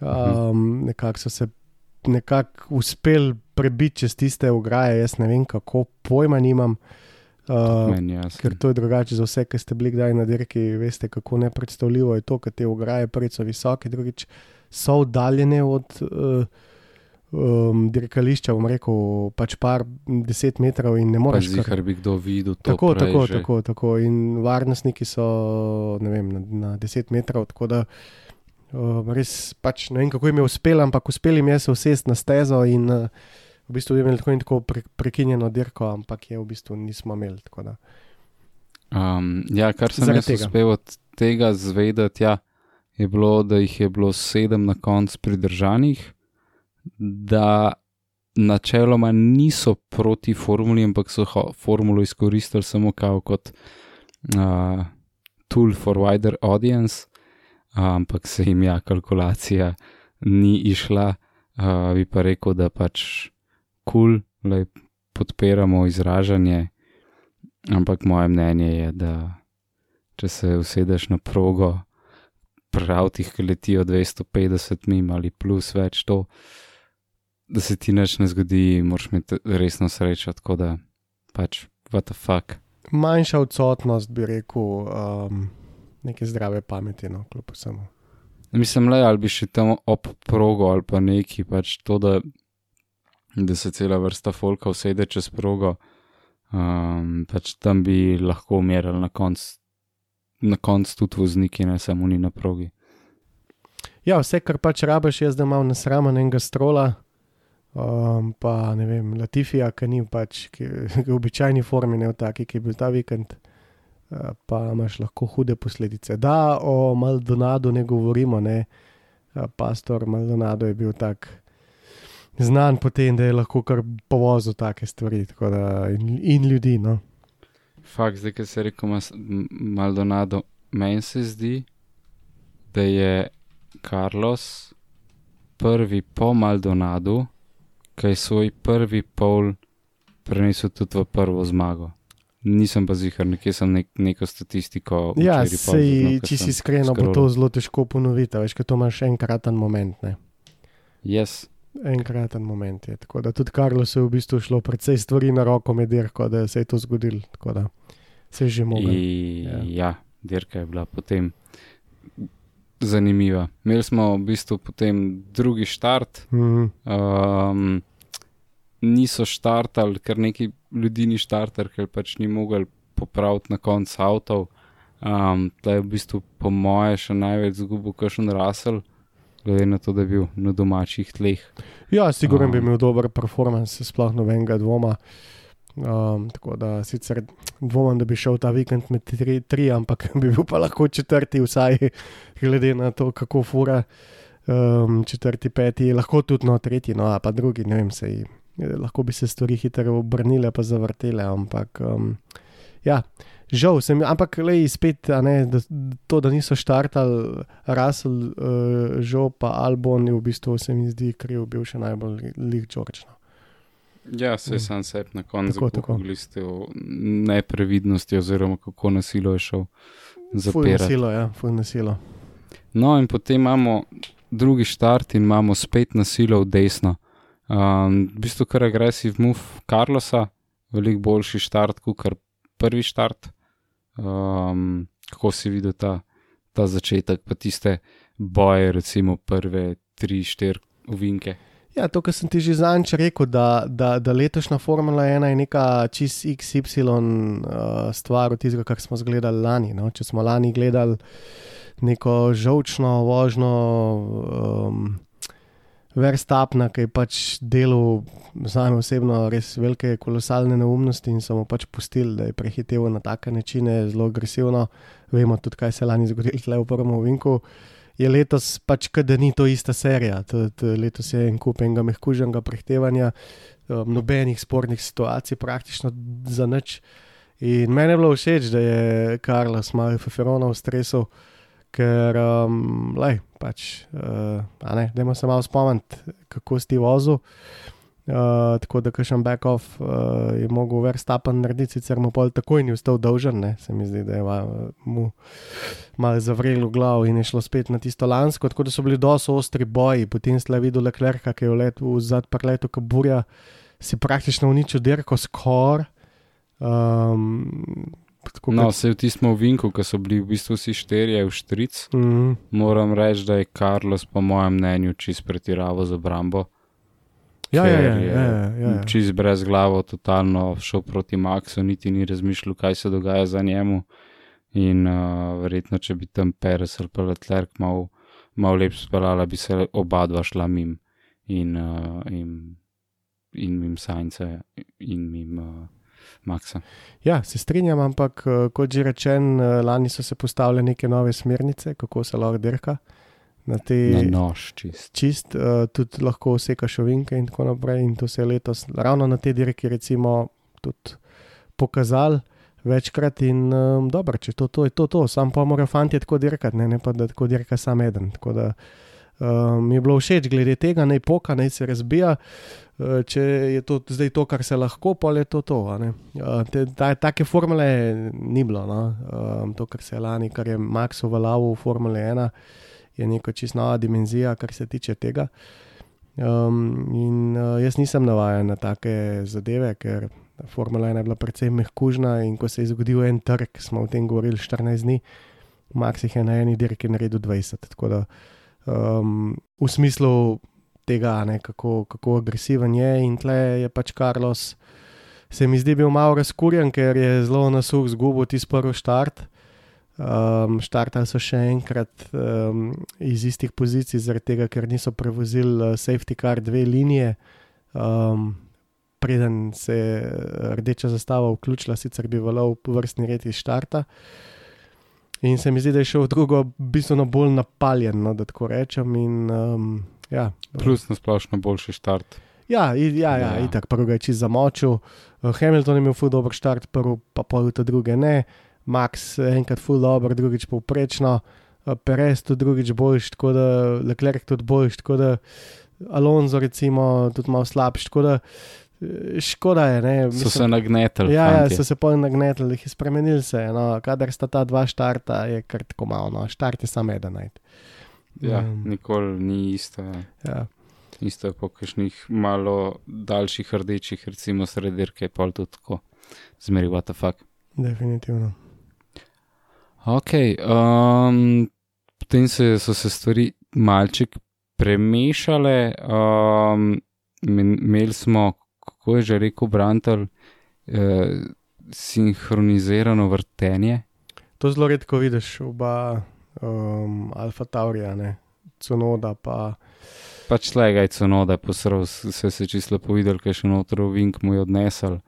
Um, nekako so se nekako uspeli prebiti čez tiste ograje, jaz ne vem kako, pojma nimam. Uh, ker to je drugače za vse, ki ste bili kdaj na dirki, veste, kako nepredstavljivo je to, ker te ograje prvič so visoke, drugič so oddaljene od uh, um, dirkališča, bom rekel, pač par deset metrov in ne moreš. Zdi se, da bi kdo videl to. Tako, tako, tako, tako. In varnostniki so vem, na, na deset metrov, tako da uh, res pač ne vem, kako jim je uspelo, ampak uspeli jim je se usesti na stezo in uh, v bistvu imeli tako in tako pre, prekinjeno dirko, ampak je v bistvu nismo imeli. Um, ja, kar sem jaz uspel od tega zvedeti, ja, je bilo, da jih je bilo sedem na koncu pridržanih, da načeloma niso proti formuli, ampak so formulo izkoristili samo kot uh, tool for wider audience, ampak se jim ja, kalkulacija ni išla, bi pa rekel, da pač kul, cool, podpiramo izražanje, ampak moje mnenje je, da če se usedeš na progo, pravtih, ki letijo 250 mim ali plus več to, da se ti nič ne zgodi, moraš imeti resno srečo, tako da pač, what the fuck. Manjša odsotnost bi rekel, um, neke zdrave pameti, no, kljub vsemu. Mislim, le ali bi še tam ob progo ali pa neki, pač to, da da se cela vrsta folka usede čez progo, um, pač tam bi lahko umirali na koncu, na koncu tudi vozniki, ne samo oni na progi. Ja, vse, kar pač rabiš, je, da imaš nasramen enega strola, Um, pa ne vem, Latifija, ki ni pač, ki ki v običajni formi, ne v taki, ki je bil ta vikend, uh, pa imaš lahko hude posledice. Da, o Maldonadu ne govorimo, ne. Pastor Maldonado je bil tak znan po tem, da je lahko kar povozil take stvari da, in, in ljudi. No. Fakt, zdaj, ki se M- Maldonado, meni se zdi, da je Carlos prvi po Maldonadu, ki je svoj prvi pol prenesel tudi v prvo zmago. Nisem pa zihar, nekje sem nek, neko statistiko. Ja, sej, če si iskreno, bo to zelo težko ponoviti, veš, ker to imaš enkraten moment. Ne? Yes. Enkraten moment je. Tako da tudi Karlo se je v bistvu šlo precej stvari na roko med dirko, da se je to zgodilo. Tako da se je že mogel. I, Ja. ja. dirka je bila potem zanimiva. Imeli smo v bistvu potem drugi štart. Mhm. Um, niso štartali, ker neki ljudi ni štartali, ker pač ni mogel popraviti na koncu avtov. Um, da je v bistvu, po moje, še največ zgubil, kakšen rasel, glede na to, da je bil na domačih tleh. Ja, sigurno bi Um. imel dober performance, sploh nobenega dvoma. Um, tako da sicer dvomim, da bi šel ta vikend med tri, tri, ampak bi bil pa lahko četrti, vsaj glede na to, kako fura. Um, četrti, peti, lahko tudi no, tretji, no, pa drugi, ne vem, sej, lahko bi se stvari hitro obrnile, pa zavrtele, ampak um, ja. Žal sem, ampak le spet, a ne, da, to, da niso štartali, Russell, uh, žal pa Albon je v bistvu, se mi zdi, kriv bil še najbolj lik George. No. Ja, se je Mm. sam sebi na koncu zakuhal s neprevidnosti, oziroma kako nasilo je šel Ful zapirati. nasilo, ja, ful nasilo. No, in potem imamo drugi štart in imamo spet nasilo v desno. Um, v bistvu kar agresiv move Carlosa, veliko boljši štart kot prvi štart. Um, kako si videl ta, ta začetek, pa tiste boje, recimo prve tri, štiri ovinke. Ja, to, kar sem ti že zadnjič rekel, da, da, da letošnja Formula 1 je neka čist XY uh, stvar od tistega, kar smo gledali lani. No? Če smo lani gledali neko žolčno vožnjo um, Verstapna, ki je pač delal za me osebno res velike, kolosalne neumnosti in so mu pač pustili, da je prehiteval na take načine, zelo agresivno. Vemo tudi, kaj se je lani zgodilo tle v prvem ovinku. Je letos pač, da ni to ista serija. Tudi letos je en kup enega mehkužnega prehtevanja, um, nobenih spornih situacij, praktično za nič. In meni je bilo všeč, da je Karlos malo Feferona v stresu, ker, um, lej, pač, uh, ne, dajmo se malo spomniti, kako si ti vozil. Uh, tako da, kakšen back-off uh, je mogel Verstappen narediti, sicer mu pol takoj ni vstal dolžen, ne? se mi zdi, da je mu malo zavrelo glav in je šlo spet na tisto lansko, tako da so bili dosti ostri boji, potem ste videli Leclerca, ki je v letu v zad parletu Kaburja, si praktično uničil dirko skor. Um, tako No, kot- se v tistem ovinku, ko so bili v bistvu vsi štirje v štric, Mhm. moram reči, da je Carlos, po mojem mnenju, čist pretiraval za obrambo. Ja, ja, ja, ja, ja, ja, ja. Čist brez glave, totalno šel proti Maxu, niti ni razmišljal, kaj se dogaja za njemu. In uh, verjetno, če bi tam Peres ali pa Leclerc malo mal lep speljala, bi se oba dva šla mim in, uh, in, in mim Sajnce in mim uh, Maxa. Ja, se strinjam, ampak eh, kot že rečen, eh, lani so se postavile neke nove smernice, kako se lahko dirka. Na te Na nož čist. čist, uh, tudi lahko sekaš ovinke in tako naprej. In to se je letos ravno na te dirki, recimo, tudi pokazal večkrat. In um, dobro, če to, to je to, to. sam pa morajo fanti tako dirkati, ne, ne pa da tako dirka sam eden. Tako da um, mi je bilo všeč glede tega, naj poka, naj se razbija. Uh, če je to zdaj to, kar se lahko, pa je to to. Uh, te, ta, take formule ni bilo, no? um, to, kar se je lani, kar je Max uveljavil v Formule 1 je neko čisto nova dimenzija, kar se tiče tega. Um, in uh, jaz nisem navaden na take zadeve, ker Formula 1 je bila precej mehkužna in ko se je zgodil en trg, smo o tem govorili 14 dni, Max jih je na eni dirki naredil 20. Tako da um, v smislu tega, ne, kako, kako agresiven je in tle je pač Carlos. Se mi zdi bil malo razkurjen, ker je zelo na suh zgubil tisti prvi štart. Um, štartali so še enkrat um, iz istih pozicij, zaradi tega, ker niso prevozili uh, safety car dve linije Um, preden se je rdeča zastava vključila, sicer bi valil vrstni red iz štarta. In se mi zdi, da je šel v drugo, bistveno bolj napaljen, no, da tako rečem. In, um, ja, Plus na splošno boljši štart. Ja, i- ja, ja, Ja. itak prvi ga je čist zamočil. Uh, Hamilton je imel ful dober štart, prvi pa pol ta druge ne. Max enkrat ful dober, drugič povprečno. Uh, Perez tudi drugič boljš, tako da Leclerc tudi boljš, tako da Alonso recimo tudi malo slabš, tako da eh, škoda je, ne. So se nagnetili. Ja, ja, fantje. so se pol nagnetili, jih spremenili se. No, kadar sta ta dva štarta, je kar tako malo. No. Štart je samo eden. ja, Um, nikoli ni isto. ja. ja. Isto je po kakšnih malo daljših rdečih, recimo sredirke, pol tudi tako. Zmeri, what the fuck. Definitivno. Ok, um, potem se, so se stvari malček premešale. Um, imeli smo, kako je že rekel Brantel, eh, sinhronizirano vrtenje. To zelo redko vidiš, oba um, Alfa Taurija, ne, Cunoda pa. Pač slega je cunoda, posrl, se je čisto lepo videl, kaj še noter v Vink mu je odnesel,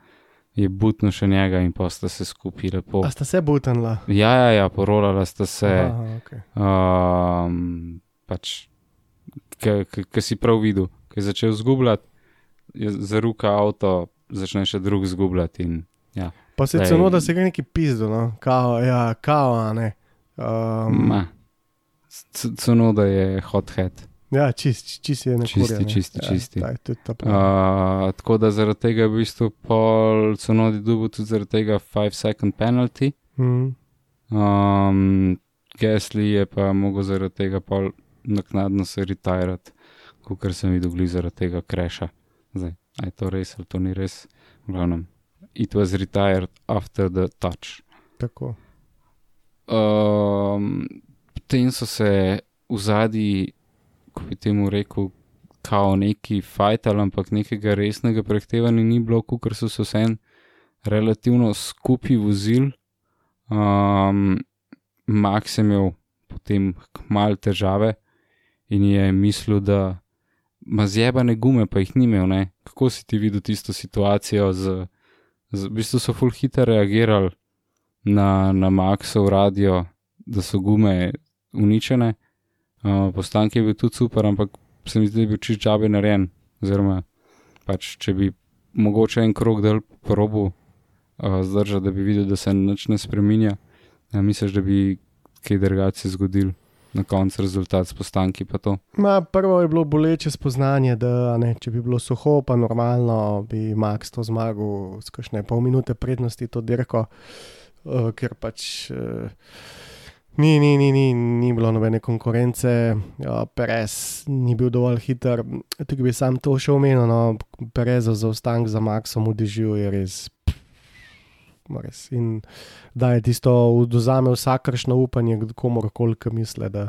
je butno še njega in pa sta se skupaj lepo. A sta se butanla? Ja, ja, ja, porolala sta se. Aha, okay. um, pač, ki si prav videl, ki je začel zgubljati, je za ruka avto, začne še drug zgubljati. In, Pa se Lej. Cunoda se ga neki pizdo, no, kao, ja, kao, a ne. Um, ma, C- Cunoda je hot head. ja, čist, čist je nekako. Čisti, čisti, čisti. Ja, to je ta. Uh, tako da zaradi tega je v bistvu pol Cunodi dubu tudi zaradi tega 5 second penalty. mm. Um, Gasly je pa mogel zaradi tega pol naknadno se retirati, kot sem videl, zaradi tega kreša. Zdaj, a je to res ali to ni res? V glavnem, it was retired after the touch. Tako. Um, potem so se v zadnji, ko bi temu rekel, kao neki fajtal, ampak nekega resnega prehtevanja ni bilo, ker so se vsem relativno skupaj vozili. Um, Max je imel potem mal težave in je mislil, da ima zjebane gume, pa jih ni imel. Ne? Kako si ti videl tisto situacijo? Z, z, v bistvu so full hitro reagirali na, na Maxov radio, da so gume uničene. Uh, postanek je bil tudi super, ampak se mi zdi, da je bil čist čabe narejen. Oziroma, pač, če bi mogoče en krog del po robu uh, zdržal, da bi videl, da se nič ne spremenja, uh, misliš, da bi kaj drugače zgodil. Na koncu rezultat s postanki. Ma, prvo je bilo boleče spoznanje, da ne, če bi bilo suho, pa normalno bi Max to zmagal s kakšne pol minute prednosti to dirko, uh, ker pač uh, ni, ni, ni, ni, ni bilo nobene konkurence, uh, Perez ni bil dovolj hiter. Tukaj bi sam to še omenil, no, Perezov zaostanek za Maxom v dežju je res. Res. In da je tisto, oduzame vsakršno upanje, komorkoli, ki misli, da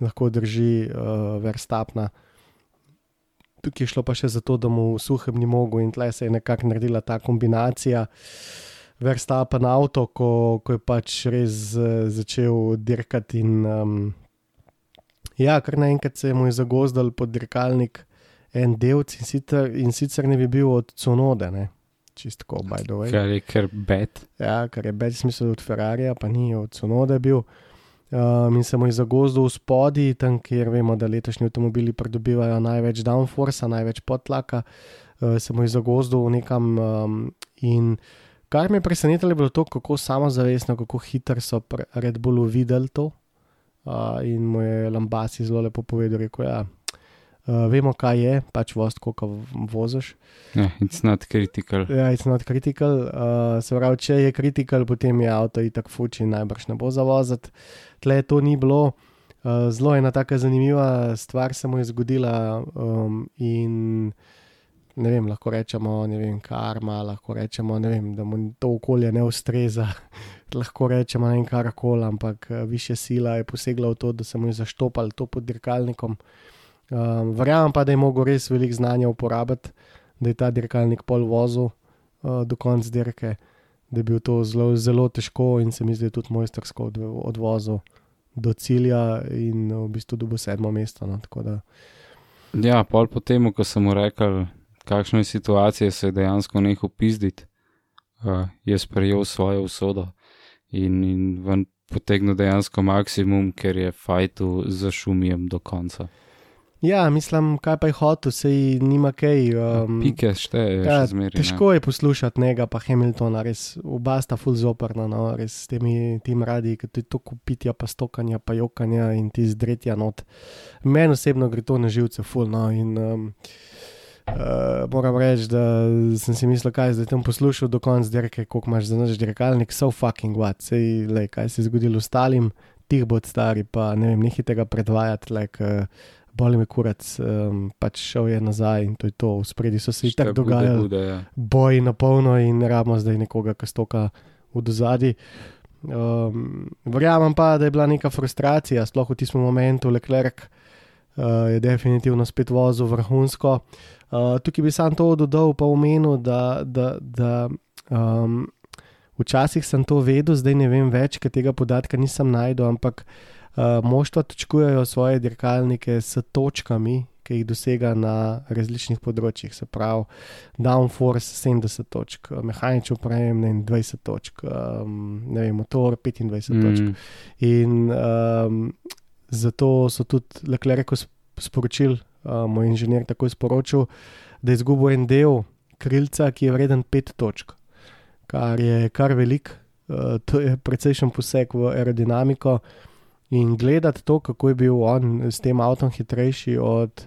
lahko drži uh, verstapna. Tukaj je šlo pa še zato, da mu v suhem ni mogel in tle se je nekako naredila ta kombinacija. Verstapen avto, ko, ko je pač res uh, začel dirkati in um, ja, kar naenkrat se je mu je zagozdal pod dirkalnik en delc in sicer, in sicer ne bi bil od Cunode, ne. Čistko, by the way. Kar je kar bed. Ja, kar je več smisel od Ferrarija, pa ni od Sonode bil. Um, in se mu je zagozdil v spodi, tam kjer vemo, da letošnji avtomobili pridobivajo največ downforce, največ podtlaka, uh, se mu je zagozdil nekam. Um, in kar me je presenetilo, je bilo to, kako samozavestno, kako hitro so Red Bullu videli to. Uh, in mu je Lambasi zelo lepo povedal, rekel, ja, uh, vemo, kaj je, pač voz, koliko voziš. Yeah, it's not critical. Ja, it's not critical. Uh, se pravi, če je critical, potem je avto itak fuči in najbrž ne bo zavoziti. Tle to ni bilo. Uh, zelo ena taka zanimiva stvar se mu je zgodila um, in ne vem, lahko rečemo, ne vem, karma, lahko rečemo, vem, da mu to okolje ne ustreza, lahko rečemo ne vem karkoli, ampak uh, više sila je posegla v to, da se mu je zaštopal to pod dirkalnikom. Um, verjamem pa, da je mogel res veliko znanja uporabiti, da je ta dirkalnik pol vozil uh, do konca dirke, da je bil to zelo, zelo težko in se mi zdi tudi mojstersko od, odvozil do cilja in v bistvu dobil sedmo mesto. No, da, Ja, pol po tem, ko sem mu rekel, kakšne situacije se je dejansko nehal pizditi, uh, je sprejel svojo usodo in, in ven potegnil dejansko maksimum, ker je fajtu za šumijem do konca. Ja, mislim, kaj pa je hotel, se ji nima kaj. Um, Pike šteje, ja, še zmeraj. ne. težko je poslušati njega, pa Hamiltona, res oba sta full zoprna, no, res s temi tim radi, ki ti to kupitja, pa stokanja, pa jokanja in ti zdretja not. Meni osebno gre to na živce, full. No, in, um, Uh, moram reči, da sem si mislil, kaj zdaj tam poslušal do konca dirke, koliko imaš za naš dirkalnik, so fucking what, sej, lej, kaj se je zgodilo ostalim, tih bod stari, pa ne vem, nehite tega predvajati, like, uh, boli me kurac, um, pač šel je nazaj in to je to, v spredi so se itak bude, dogajali bude, ja. boji na polno in rabimo zdaj nekoga, ki stoka v dozadi. Um, verjamem pa, da je bila neka frustracija, sploh v tistem momentu, Leclerc uh, je definitivno spet vozil vrhunsko. Uh, tukaj bi sam to dodal, pa omenil, da, da, da um, včasih sem to vedel, zdaj ne vem več, ker tega podatka nisem najdel, ampak uh, moštva točkujejo svoje dirkalnike s točkami, ki jih dosega na različnih področjih. Se pravi, downforce 70 točk, mehanično upravljanje ne vem, 20 točk, um, ne vem, motor 25 točk. Mm, In um, zato so tudi Leclerc sporočili, uh, moj inženir tako je sporočil, da je izgubil en del krilca, ki je vreden 5 točk, kar je kar velik, uh, to je precejšen poseg v aerodinamiko. In gledati to, kako je bil on s tem avtom hitrejši od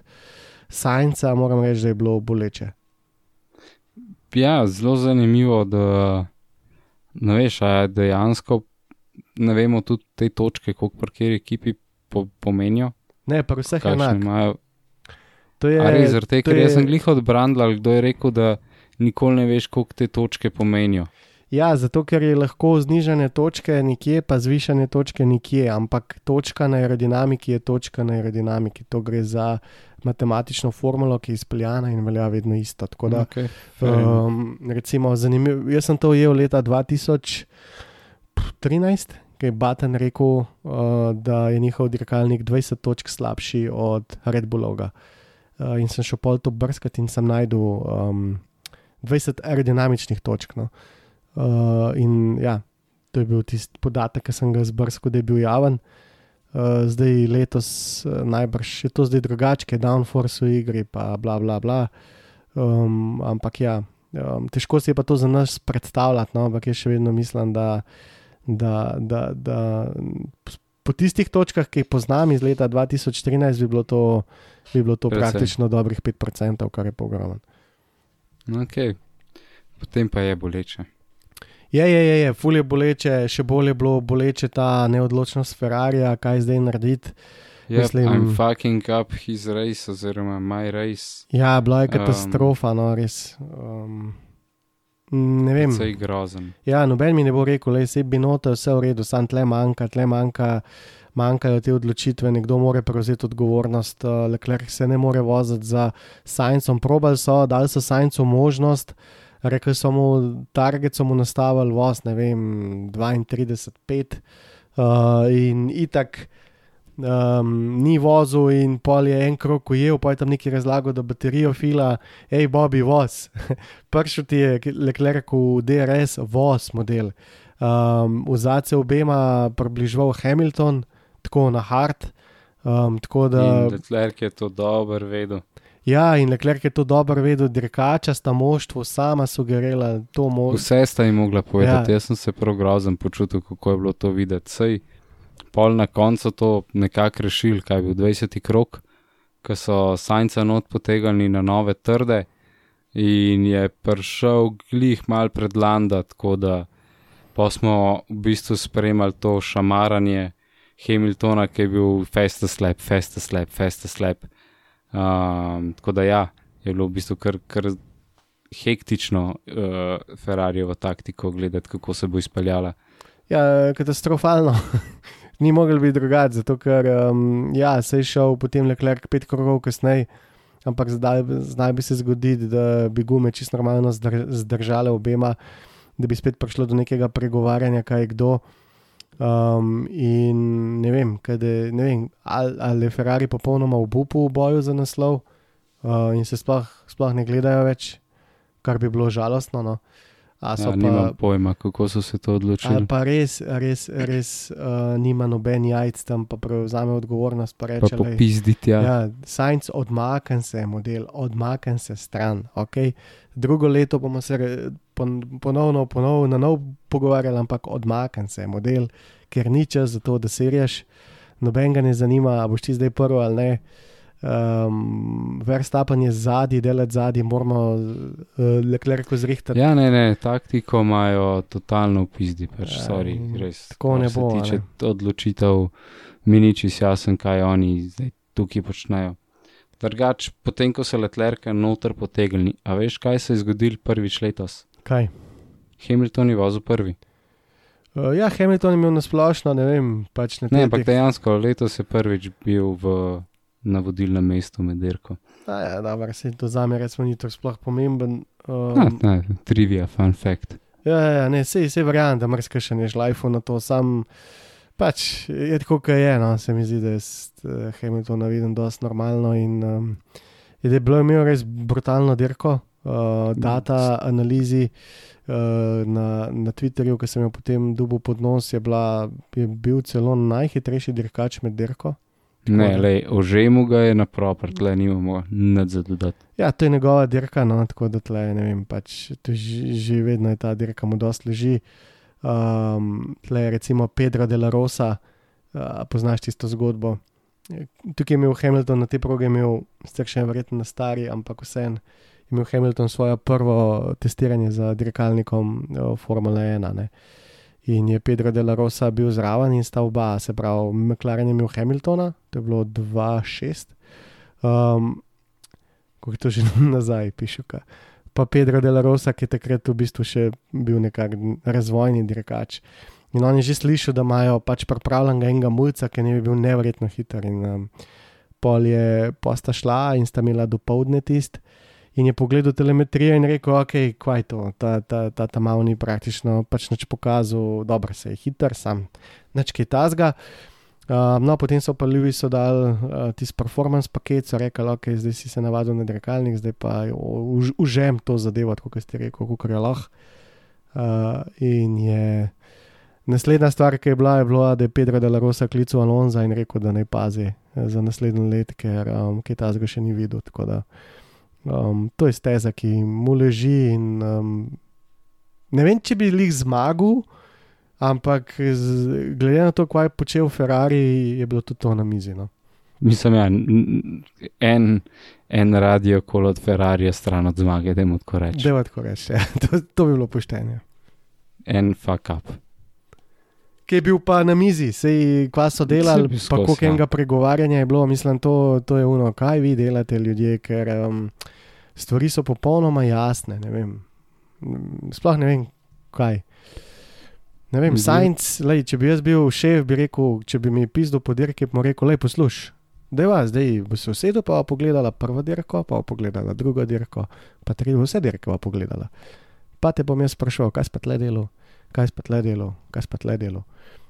Sajnca, moram reči, da je bilo boleče. Ja, zelo zanimivo, da ne veš, a je dejansko ne vemo tudi te točke, koliko pri kateri ekipi po, pomenijo. Ne, pa vseh enak. imajo. To je, res, zaradi tega, ker je- jaz sem glih od Brandla, kdo je rekel, da nikoli ne veš, koliko te točke pomenijo. Ja, zato ker je lahko znižanje točke nekje, pa zvišanje točke nekje, ampak točka na aerodinamiki je točka na aerodinamiki. To gre za matematično formulo, ki je izpeljana in velja vedno isto. Tako da, Okay, um, recimo, zanimiv, jaz sem to ujel leta 2013, ki je Baten rekel, uh, da je njihov dirkalnik 20 točk slabši od Red Bulloga. Uh, in sem šel pol to brskati in sem najdel um, 20 aerodinamičnih točk. No. Uh, in ja, to je bil tisti podatek, ki sem ga zbrskal, da je bil javen. Uh, zdaj letos uh, najbrž je to zdaj drugače, je downforce v igri, pa bla bla bla. Um, ampak ja, um, težko si je pa to za nas predstavljati, no, ampak jaz še vedno mislim, da, da, da, da po tistih točkah, ki jih poznam iz leta 2013, bi bilo to, bi bilo to Precej. praktično dobrih 5%, kar je pogromen. Okay. Potem pa je boleče. Je, je, je, je, ful je boleče, še bolj je bilo boleče ta neodločnost Ferrarija, kaj zdaj narediti. Yep, Mislim- I'm fucking up his race, oziroma my race. Ja, bila je katastrofa, um, no res. Um, ne vem. Vse je grozen. Ja, noben mi ne bo rekel, le se bi noter, vse v redu, sam tle manjka, tle manjka. Manjkajo te odločitve, nekdo mora prevzeti odgovornost, uh, Leclerc se ne more voziti za Sajncem. Probali so, dali so Sajncu možnost, rekli so mu, target so mu nastavili voz, ne vem, 32-5 uh, in itak. Um, ni vozil in pol je en krok ujel, pa je tam neki razlagal, da baterijo fila, hej, Bobby, voz. Pršel ti je Leclerc v DRS, voz model. Um, v zadnje obema približval Hamilton, tako na hard. Um, tako da, In Leclerc je to dobro vedel. Ja, in Leclerc je to dobro vedel, dirkača sta moštvo sama sugerirala to možnost. Vse sta jim mogla povedati. Ja. Ja. Jaz sem se prav grozen počutil, kako je bilo to videti. Sej, pol na koncu to nekako rešili, kaj je bil 20. krok, ko so sajnca not potegali na nove trde in je prišel glih mal pred Landa, tako da pa smo v bistvu spremljali to šamaranje Hamiltona, ki je bil festa slab, festa slab, festa slab. Um, tako da ja, je bilo v bistvu kar, kar hektično uh, Ferrarijevo taktiko gledati, kako se bo izpeljala. Ja, katastrofalno. Ni mogel biti drugače, zato ker um, ja, se je šel potem Leclerc pet krogov kasneje, ampak zdaj, zdaj bi se zgoditi, da bi gume čisto normalno zdr, zdržale obema, da bi spet prišlo do nekega pregovarjanja, kaj je kdo. Um, in ne vem, kade, ne vem ali, ali je Ferrari popolnoma v bupu v boju za naslov, uh, in se sploh, sploh ne gledajo več, kar bi bilo žalostno. No. A so Ja, pa, nimam pojma, kako so se to odločili. pa res, res, res uh, nima noben jajc tam, pa prevzame odgovornost. Pa reče, "Glej, popizditi, ja. Ja, Science odmakne se, model, odmakne se stran. Okay? Drugo leto bomo se pon, ponovno, ponovno na nov pogovarjali, ampak odmakne se, model, ker ni čas za to, da se reš. Noben ga ne zanima, boš ti zdaj prvi ali ne. Um, Verstappen je zadnji, delati zadnji, moramo uh, leklerko zrihtati. Ja, ne, ne, taktiko imajo totalno v pizdi, pač, Ja, sorry, res. tako ne bo, ne. odločitev, mi ni čisto jasen, kaj oni zdaj tukaj počnejo. Drugač, potem ko so letlerke noter potegnili, a veš, kaj se je zgodilo prvič letos? Kaj? Hamilton je vozil prvi. Uh, ja, Hamilton je imel nasplošno, ne vem, pač Ne, teh- ampak dejansko letos je prvič bil v, na vodilnem mestu med dirko. A Ja, dobro, se to za me recimo ni tako sploh pomemben. Um, Um, ne, trivia, fun fact. Ja, ja, ja, ne, sej, sej verjamem, da mrska še ne žlajfu na to, sam pač je tako, kot je, no, se mi zdi, da je uh, Hamilton vidim dosti normalno in um, je, da je bilo imel res brutalno dirko, uh, data analizi uh, na, na Twitterju, ki sem jo potem dubil pod nos, je, bila, je bil celo najhitrejši dirkač med dirko. Ne, da- le, ožemu ga je na proper, tle nimamo nič za dodati. Ja, to je njegova dirka, no, tako da tle, ne vem, pač to že, že vedno je ta dirka mu dosti leži. Um, tle je recimo Pedro de la Rosa, uh, poznaš tisto zgodbo. Tukaj je imel Hamilton na te proge, imel sicer še verjetno na stari, ampak vseeno je imel Hamilton svoje prvo testiranje za dirkalnikom uh, Formule 1. Ne. In je Pedro de la Rosa bil zraven in sta oba, se pravi, McLaren je imel Hamiltona, to je bilo 2-6. Um, kako je to že nazaj, pišuka. Pa Pedro de la Rosa, ki je takrat v bistvu še bil nekakšen razvojni dirkač. In on je že slišal, da imajo pač pripravljenega enega mulca, ki ne bi bil nevrjetno hiter. In um, pol je posta šla in sta imela dopoledne tist. In je pogledal telemetrijo in rekel, ok, kaj je to, ta, ta, ta, ta malo ni praktično pač nič pokazal, dobro se je hiter, sam nič kaj tasga. Uh, no, potem so pa Lewisu dali uh, tisti performance paket, so rekli, ok, zdaj si se navadil na dirkalnik, zdaj pa už, užem to zadevo, kot ste rekel, kako je lahko. Uh, in je naslednja stvar, ki je bila, je bila, da je Pedro de la Rosa klical Alonza in rekel, da naj pazi eh, za naslednji let, ker um, kaj ta zga še ni videl. Tako da um, to je steza, ki mu leži. In, um, ne vem, če bi jih zmagal. Ampak, z, glede na to, kaj je počel Ferrari, je bilo tudi to na mizi. No. Mislim, ja, en, en radio kol od Ferrarija stran od zmage, da mu tako rečem. Deva tako reči, ja. to, to bi bilo poštenje. En fuck up. Ki je bil pa na mizi, sej kva so delali, pa koliko ja. enega pregovarjanja je bilo, mislim, to, to je ono, kaj vi delate, ljudje, ker um, stvari so popolnoma jasne. Ne vem. Mm, Sploh ne vem, kaj. Ne vem, Mhm. science, lej, če bi jaz bil šef, bi rekel, če bi mi pisal po dirki, bi mu rekel, lej, posluš. Deva, zdaj bo se usedel, pa bo pogledala prvo dirko, pa bo pogledala drugo dirko, pa tri, vse dirke bo pogledala. Pa te bom jaz sprašal, kaj spet le delo, kaj spet le delo, kaj spet le delo.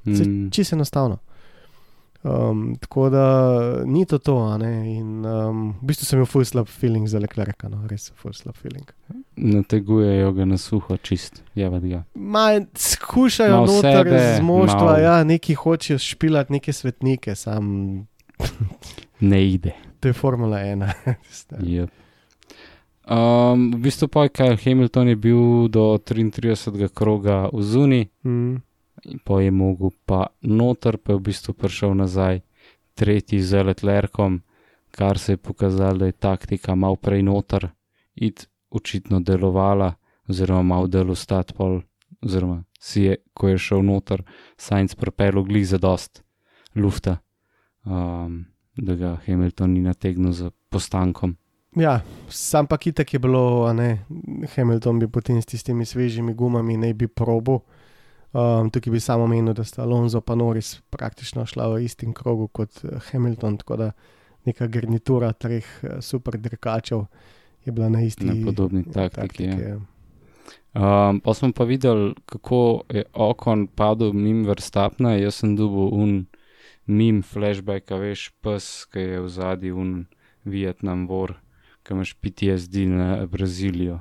Mm, Čisto enostavno. Um, tako da ni to to, a ne. In um, v bistvu sem imel full slab feeling za Leclerca, no, res full slab feeling. nategujejo ga na suho, čist, jevad ga. Ma, skušajo Malo noter sebe, z moštva, malo- ja, neki hočejo špilati neke svetnike, sam Ne ide. to je Formula 1. Yep. Um, v bistvu pa je Kyle Hamilton je bil do 33. kroga v zuni, mm, in pa je mogel pa noter, pa je v bistvu prišel nazaj tretji z Leclercom, kar se je pokazalo, da je taktika malo prej noter, id očitno delovala, oziroma malo delo stati pol, oziroma si je, ko je šel noter, Sainz propel glih za dost lufta, um, da ga Hamilton ni nategnil za postankom. ja, sam pa kitek je bilo, a ne, Hamilton bi potem s tistimi svežimi gumami ne bi probo. Um, tukaj bi samo menil, da sta Alonso in Norris praktično šla v istem krogu kot eh, Hamilton, tako da neka garnitura treh eh, super dirkačev je bila na isti Na podobni ja, taktiki, ja. ja. Um, pa smo pa videli, kako je okon padel mimo vrstapna. Jaz sem dubil un mim flashback, veš, pes, ki je v zadnji un Vietnam vor, ki imaš PTSD na Brazilijo,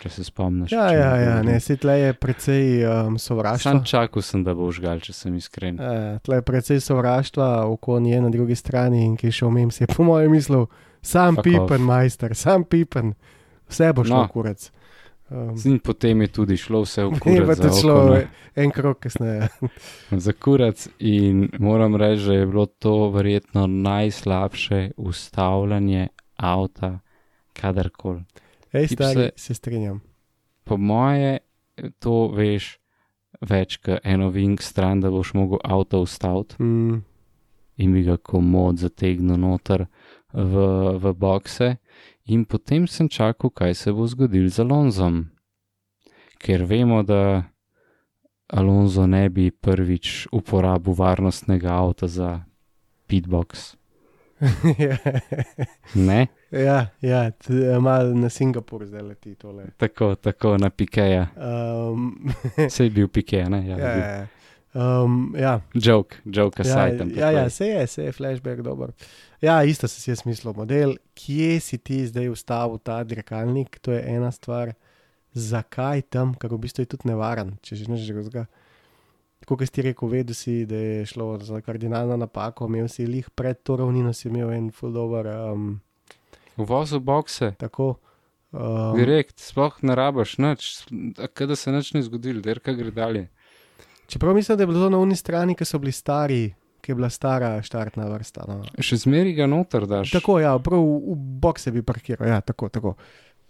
če se spomniš. Ja, ja, ja, ne, si tle je precej um, sovraštva. Sam čakal sem, da bo žgal, če sem iskren. E, tle je precej sovraštva, oko nje na drugi strani in ki je šel mem, si je po mojem mislil, sam Fuck pipen, off. majster, sam pipen, vse bo šlo No. kurac. Um, In potem je tudi šlo vse v je kurac. za tudi šlo ne. en krok kasneje. za kurac in moram reči, da je bilo to verjetno najslabše ustavljanje avta, kadarkoli. Ej, stari, se- se strinjam. Po moje, to veš več kot eno vink stran, da boš mogel avto ustaviti Mm, in bi ga komod zategnil noter v, v bokse. In potem sem čakal, kaj se bo zgodil z Alonzom. Ker vemo, da Alonso ne bi prvič uporabil varnostnega avta za pitbox. Ne? Ja, ja t- malo na Singapur zdaj leti tole. Tako, tako na Pikeja. Um, Sej je bil Pike, ne? Ja, ja, ja, ja, um, ja. Joke, joke Ja, aside. ja, ja, glej. se je, se je flashback dober. Ja, isto sem si jaz mislil, model, kje si ti zdaj ustavil ta dirkalnik, to je ena stvar. Zakaj tam, ker v bistvu je tudi nevaren, če že neš drugega. Tako kot si rekel, vedel si, da je šlo za kardinalno napako, imel si jih pred to ravnino, si imel en full over. Um, Uvozil bokse, tako. Um, direkt, sploh ne rabaš nič, kada se nič ne zgodilo, derka gre dalje. čeprav mislim, da je bilo to na uni strani, ki so bili stari, ki je bila stara štartna vrsta. No. Še zmeri ga noter daš. Tako, ja, prav v, v bokse bi parkiral, ja, tako, tako.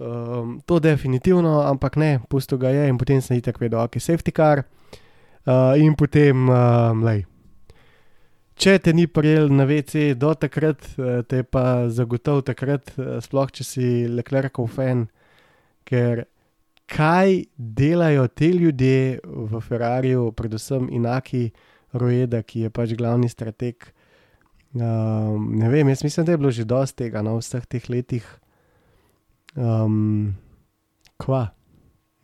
Um, to definitivno, ampak ne, pusto ga je in potem sem itak vedel, ok, safety car. Uh, in potem, um, lej. Če te ni prijel na WC do takrat, eh, te je pa zagotovo takrat, eh, sploh če si Leclercov fan, ker kaj delajo te ljudje v Ferrariju, predvsem Inaki Rojeda, ki je pač glavni strateg. Um, ne vem, jaz mislim, da je bilo že dosti tega na no, vseh teh letih. Um, kva?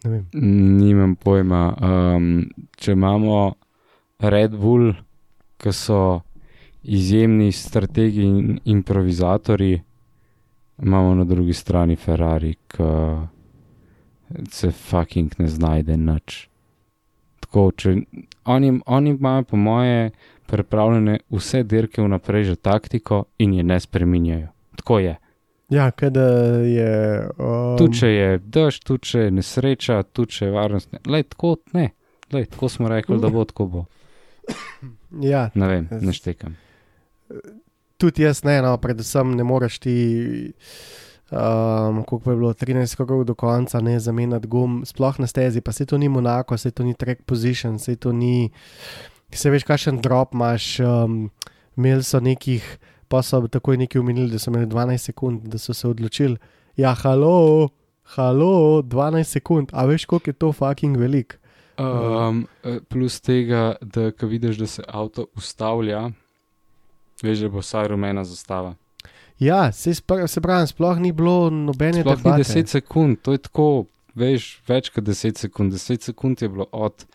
Ne vem. Nimam pojma. Um, če imamo Red Bull, ki so izjemni strategi in improvizatori, imamo na drugi strani Ferrari, ki se fucking ne znajde nič. Tako, če oni, oni imajo, po moje, pripravljene vse dirke vnaprej, že taktiko in je ne spreminjajo. Tako je. Ja, kaj da je. Um, Tu če je dež, tu če je nesreča, tu če je varnost. Lej, tako ne. Lej, tako smo rekli, da bo tako bo. Ja, Ne vem, ne štekam. Tudi jaz ne, no, predvsem ne moreš ti. Um, Kako je bilo 13 krogov do konca, ne zamenjati gum, sploh na stezi, pa se to ni Monako, se to ni track position, se to ni. Se veš, kakšen drop imaš, um, imeli so nekih, pa so takoj neki umenili, da so imeli 12 sekund, da so se odločili. Ja, halo, halo, 12 sekund, a veš, koliko je to fucking velik. Um, eh, plus tega, da ko vidiš, da se avto ustavlja, veš, da bo vsaj rumena zastava. Ja, se, se pravi, sploh ni bilo nobene Sploh ni debate. 10 sekund, to je tako, veš, več kot 10 sekund. 10 sekund je bilo od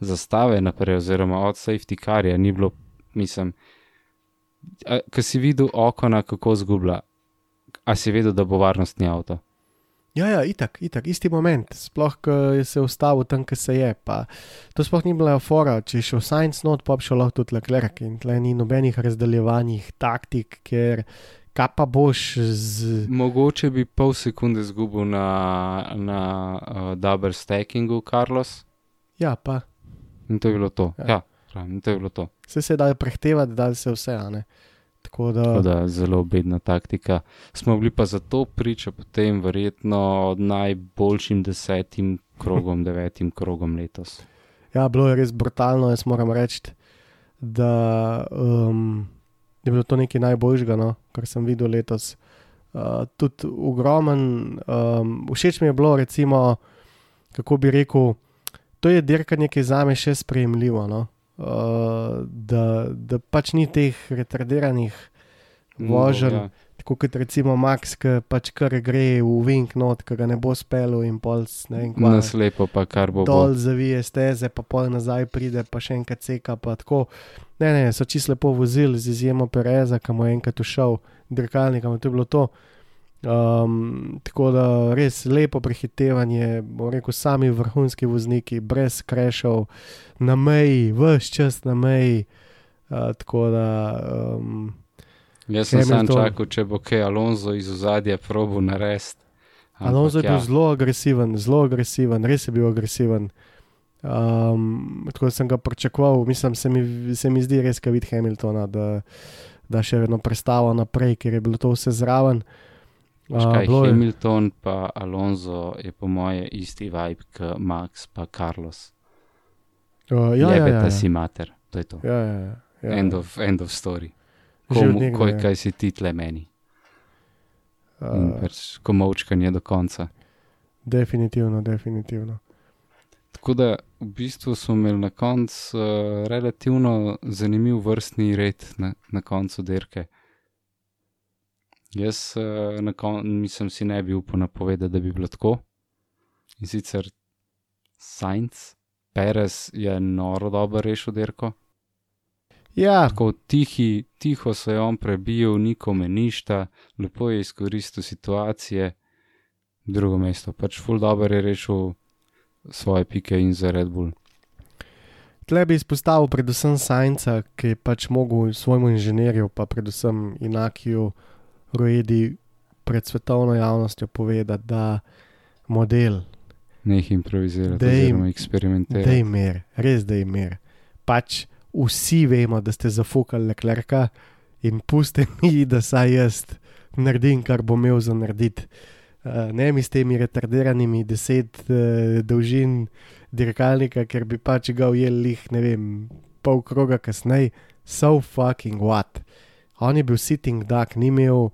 zastave naprej, oziroma od safety carja, ni bilo, mislim. Ko si videl okona, kako zgublja, a si vedel, da bo varnostni avto. Ja, ja, itak, itak, isti moment, sploh, ko je se ustavil tam, kjer se je. Pa, to sploh ni bila fora, če je šel Science not, pa bi šel lahko tudi Leclerc in tle ni nobenih razdeljevanjih taktik, ker kaj pa boš z. Mogoče bi pol sekunde zgubil na, na uh, double stackingu, Carlos, Ja, pa in to je bilo to. Ja. Ja, ja pravim, to je bilo to. se se da prehtevati, da se vse, a ne. Tako da, Tako da zelo bedna taktika. Smo bili pa zato priča potem verjetno najboljšim desetim krogom, devetim krogom letos. ja, bilo je res brutalno, jaz moram reči, da um, je bilo to nekaj najboljšega, no, kar sem videl letos. Uh, tudi ogromen, um, všeč mi je bilo, recimo, kako bi rekel, to je dirkanje, ki je za me še sprejemljivo. No? Uh, da, da pač ni teh retardiranih voženj, ja. tako kot recimo Max, ki pač kar gre v Wink not, ki ga ne bo spelo in pol ne vem kva. Naslepo pa kar bo. Dol zavije steze, pa pol nazaj pride, pa še enkrat ceka. pa tako. Ne, ne, so čisto lepo vozili, z izjemo Pereza, ki mu je enkrat ušel, dirkalnik, to je bilo to. Um, tako da res lepo prehitevanje, bom rekel, sami vrhunski vozniki, brez krešov, na meji, vse čas na meji. Uh, tako da. Um, Jaz sem sam čakal, če bo kaj Alonso iz ozadja probo narediti. Alonso je bil ja, zelo agresiven, zelo agresiven, res je bil agresiven. Um, tako sem ga pričakoval, mislim, se mi, se mi zdi res, kaj vidi Hamiltona, da, da še vedno prestava naprej, ker je bilo to vse zraven. Veš Uh, kaj, je- Hamilton pa Alonso je po moje isti vibe kot Max pa Carlos. uh, ja, ja, ja, Jebeta ja. si mater, to je to. Ja, ja, ja, ja. End, of, end of story. Komu, nekdaj, koj, ja. kaj si ti tle meni? In Uh, pač komovčkanje do konca. definitivno, definitivno. Tako da v bistvu smo imeli na koncu uh, relativno zanimiv vrstni red na, na koncu dirke. Jaz uh, na koncu nisem si ne bi upal napovedati, da bi bilo tako. In sicer Sainz, Perez je noro dobro rešil dirko. Ja, Tako tihi, tiho se je on prebil, nikome ništa, lepo je izkoristil situacije. Drugo mesto, pač full dobro je rešil svoje pike in za Red Bull. tle bi izpostavil predvsem Sajnca, ki je pač mogel svojemu inženirju, pa predvsem Inakiju, rojedi pred svetovno javnostjo povedati, da model, Ne jih improvizirati, Dej- oziroma eksperimentirati. da je mir, res da je mir. Pač vsi vemo, da ste zafukali leklerka in puste mi, da saj jaz naredim, kar bom imel za narediti. Uh, ne mi s temi retardiranimi deset uh, dolžin dirkalnika, ker bi pač ga ujel lih, ne vem, pol kroga kasneje, so fucking what. On je bil sitting duck, ni imel,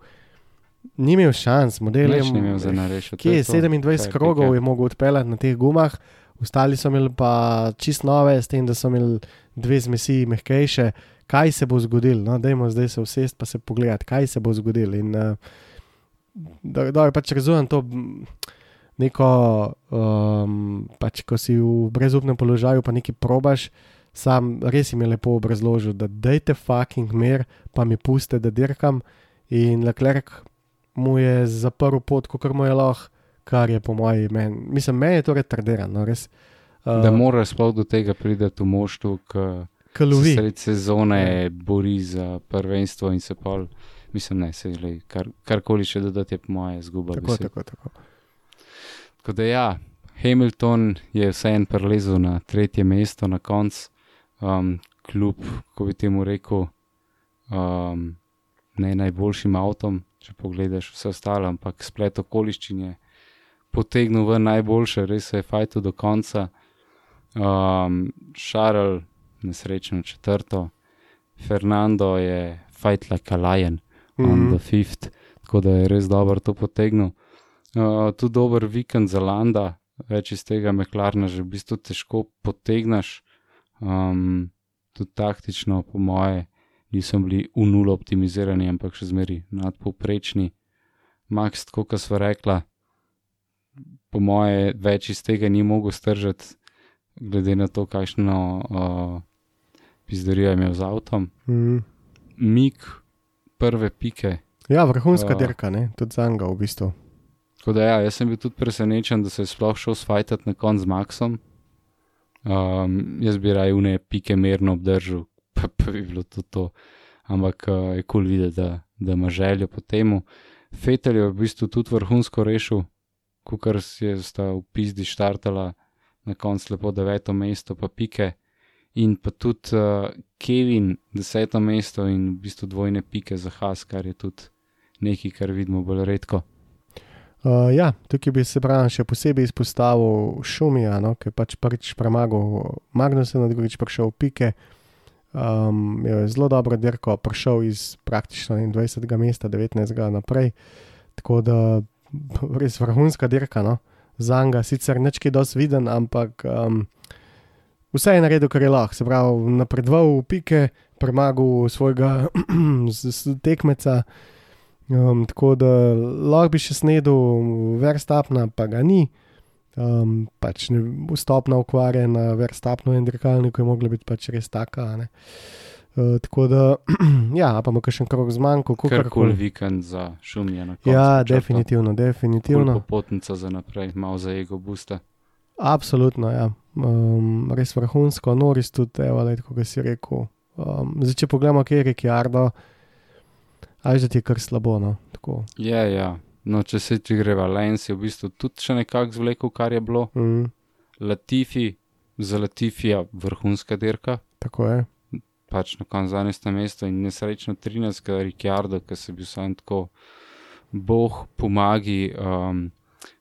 ni imel šans, model je imel za narešiti. Kje je 27 krogov je mogel odpeljati na teh gumah, ostali so imeli pa čist nove, s tem, da so imeli dve zmesi mehkejše. Kaj se bo zgodilo? No, dajmo zdaj se usest pa se pogledati, kaj se bo zgodilo. In uh, da, da pač razumem to neko, um, pač ko si v brezupnem položaju, pa nekaj probaš. Sam res jim je lepo obrazložil, da dajte fucking mir, pa mi puste, da dirkam. In Leclerc mu je zaprl pot, kot mu je lahko, kar je po mojem meni. Mislim, meni je to retardirano, res. Uh, Da mora sploh do tega priti v moštvu, ki se Kalovi. sredi sezone bori za prvenstvo in se pol, mislim, ne, se glej, kar, karkoli še dodati je po moje zguba. Tako, besed. tako, tako. Tako da ja, Hamilton je vseeno prelezel na tretje mesto na koncu, um, kljub, ko bi temu rekel, um, ne najboljšim avtom, če pogledaš vse ostalo, ampak splet okoliščin je potegnil v najboljše, res se je fajto do konca. Um, Šarl, nesrečno četrto, Fernando je fight like a lion on Mhm. the fifth, tako da je res dobro to potegnil. Uh, tudi dober vikend za Landa, več iz tega meklarna že v bistvu težko potegneš. Um, tudi taktično, po moje, niso bili v nulo optimizirani, ampak še zmeri nadpovprečni. Max, tako kot sva rekla, po moje, več iz tega ni mogel stržati, glede na to, kakšno uh, pizdorijo je imel z avtom. Mhm. Mik, prve pike. Ja, vrhunska Ja. dirka, ne? tudi za njega v bistvu. Tako da ja, jaz sem bil tudi presenečen, da se je sploh šel sfajtati na konc z Maxom. Um, jaz bi raje vne pike merno obdržal, pa, pa bi bilo tudi to. Ampak uh, je kul cool videti, da, da ima željo po temu. Fetel je v bistvu tudi vrhunsko rešil, kar je sta v pizdi štartala na koncu lepo deveto mesto, pa pike. In pa tudi uh, Kevin, deseto mesto in v bistvu dvojne pike za Has, kar je tudi nekaj, kar vidimo bolj redko. Uh, ja, tukaj bi se pravi še posebej izpostavil Šumija, no, ki je pač prvič premagal Magnusa, drugič prišel v pike. Um, je zelo dobro dirko, prišel iz praktično 21. mesta, 19. naprej. Tako da res vrhunska dirka, no. za njega sicer nečki dosti viden, ampak um, vse je naredil, kar je lahko. Se pravi, napredoval v pike, premagal svojega tekmeca. Um, tako da lahko bi še snedel verstapna, pa ga ni. Um, pač ne, vstopna okvarja na verstapnu in dirkalniku je mogla biti pač res taka. ne. Uh, tako da, ja, pa ima še en krok zmanjko, Kar kul vikend za koncu. Ja, črto. definitivno, definitivno. Cool popotnica za naprej, malo za ego busta. Absolutno, ja. Um, res vrhunsko, noris tudi, evo, le, kot si rekel. Um, zdaj, če pogledamo, kje je Ricciardo, aj že ti je kar slabo. No? Tako, Ja, ja. No, če se ti greva, Lens je v bistvu tudi še nekako zvlekel, kar je bilo. mm, Latifi, za Latifija vrhunska dirka, tako je. pač na koncu 12. mesto in nesrečno 13. Ricciardo, ki se je bil sam tako, boh pomagi. Um,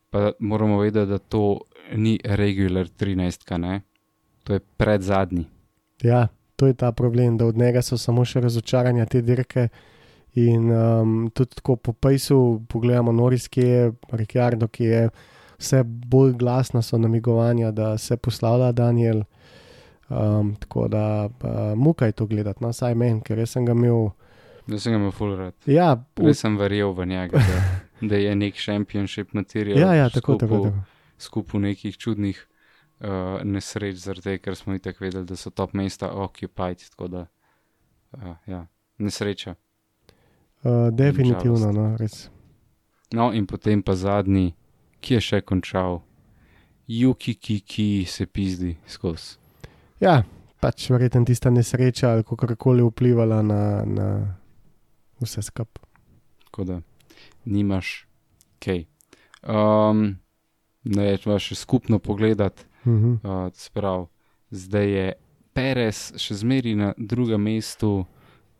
pa moramo vedeti, da to ni regular 13, ne? to je pred zadnji. Ja, to je ta problem, da od njega so samo še razočaranja te dirke. In um, tudi tako po Pejsu, pogledamo Noris, ki je Ricciardo, ki je vse bolj glasna, so namigovanja, da se poslavlja Daniel. Um, tako da uh, muka je to gledati, no, saj meni, ker sem ga imel. Da sem ga imel full rad. Ja, v, Res sem verjel v njega, da, da je nek šampionship material. ja, ja tako, tako, tako. Skupu nekih čudnih uh, nesreč, zaradi tega, ker smo itak vedeli, da so top mesta occupied. Tako da, uh, ja, nesreča. Uh, definitivno, no, res. No, in potem pa zadnji, ki je še končal, Juki, ki, ki se pizdi skozi. Ja, pač verjetno tista nesreča ali kako koli vplivala na, na vse skupaj. Tako da nimaš kaj. Um, ne, če imaš še skupno pogledati. Mhm. Uh, sprav, zdaj je Perez še zmeri na drugem mestu,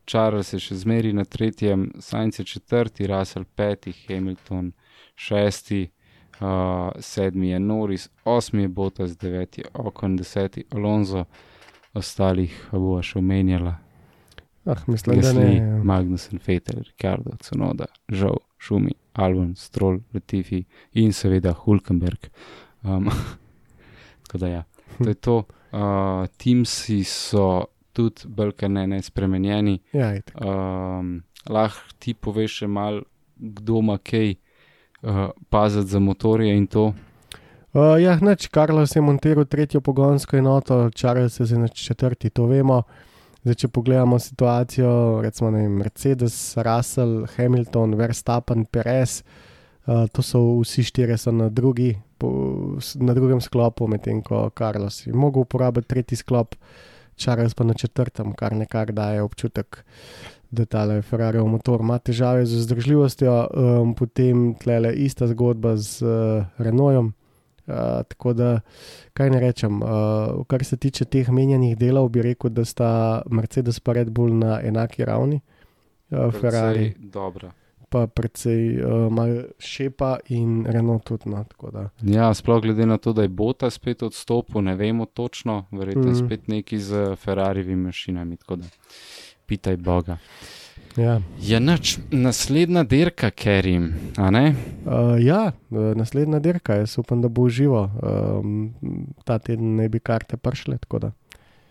Charles je še zmeri na tretjem, Sainz je četrti, Russell peti, Hamilton šesti, uh, sedmi je Norris, osmi je Bottas, deveti je Ocon, deseti Alonso, ostalih bo še omenjala. Ah, mislim, da ne. Gasly, ja. Magnussen, Fetel, Ricardo, Cunoda, Žal, Šumi, Albon, Stroll, Latifi in seveda Hulkenberg. Um, tako da ja, to je to. Uh, Teamsi so tudi bolj ne, ne spremenjeni. Ja. Um, lahko ti poveš še mal, kdo ima kaj uh, paziti za motorje in to. Uh, ja, neč, Carlos je montiral tretjo pogonsko enoto, Charles je zdaj na četrti, to vemo. Zdaj, če pogledamo situacijo, recimo vem, Mercedes, Russell, Hamilton, Verstappen, Perez, uh, to so vsi štirje so na, drugi, po, na drugem sklopu, medtem ko Carlos je mogel uporabiti tretji sklop, Charles pa na četrtem, kar nekako daje občutek, da tale Ferrariov motor ima težave z vzdržljivostjo, um, potem tlele ista zgodba z uh, Renaultom. Uh, tako da, kaj ne rečem, uh, kar se tiče teh menjanih delov, bi rekel, da sta Mercedes in Red Bull na enaki ravni, uh, Ferrari Precej Dobra. Pa precej uh, malo šepa in Renault tudi. No, Ja, sploh glede na to, da je Bota spet odstopil, ne vemo točno, verjetno mm. spet neki z Ferrarivimi mašinami. Tako da, pitaj Boga. ja. Ja, nič, naslednja dirka, Kerim, a ne? Uh, ja, uh, naslednja dirka, jaz upam, da bo živo. Um, ta teden ne bi karte prišle. Tako da.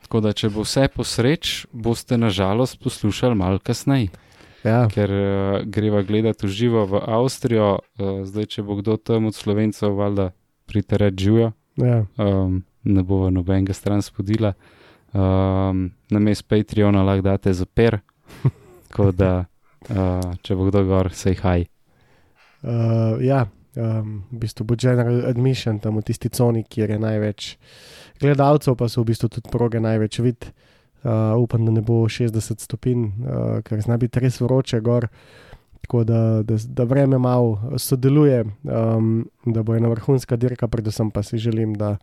Tako da, če bo vse posreč, boste nažalost poslušali malo kasneje, Ja, ker uh, greva gledati v živo v Avstrijo. Uh, zdaj, če bo kdo tam od slovencev, valjda pridite reči živijo, ja. um, ne bo nobenega stran spodila. Um, na mest Patreona lahko date za per, tako da, uh, če bo kdo gor, sej haj. Uh, ja, um, v bistvu bo general admission tam v tisti coni, kjer je največ gledalcev, pa so v bistvu tudi proge največ vid. Uh, upam, da ne bo 60 stopinj, uh, ker zna biti res vroče gor. Tako da, da, da vreme malo sodeluje, um, da bo ena vrhunska dirka, predvsem pa si želim, da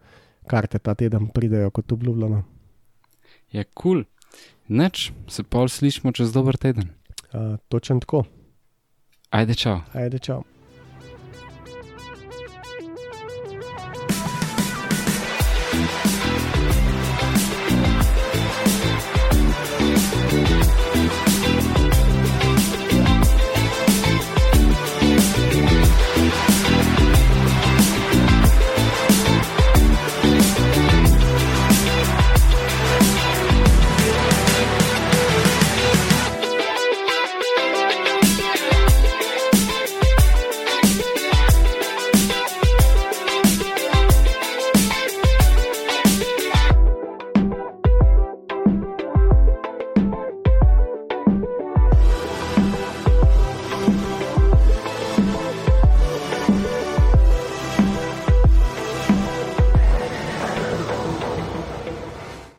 karte ta teden pridejo kot obljubljeno. Je kul, cool. neč se pol slišmo čez dober teden. Uh, točen tako, Ajde, čau. ajde čau.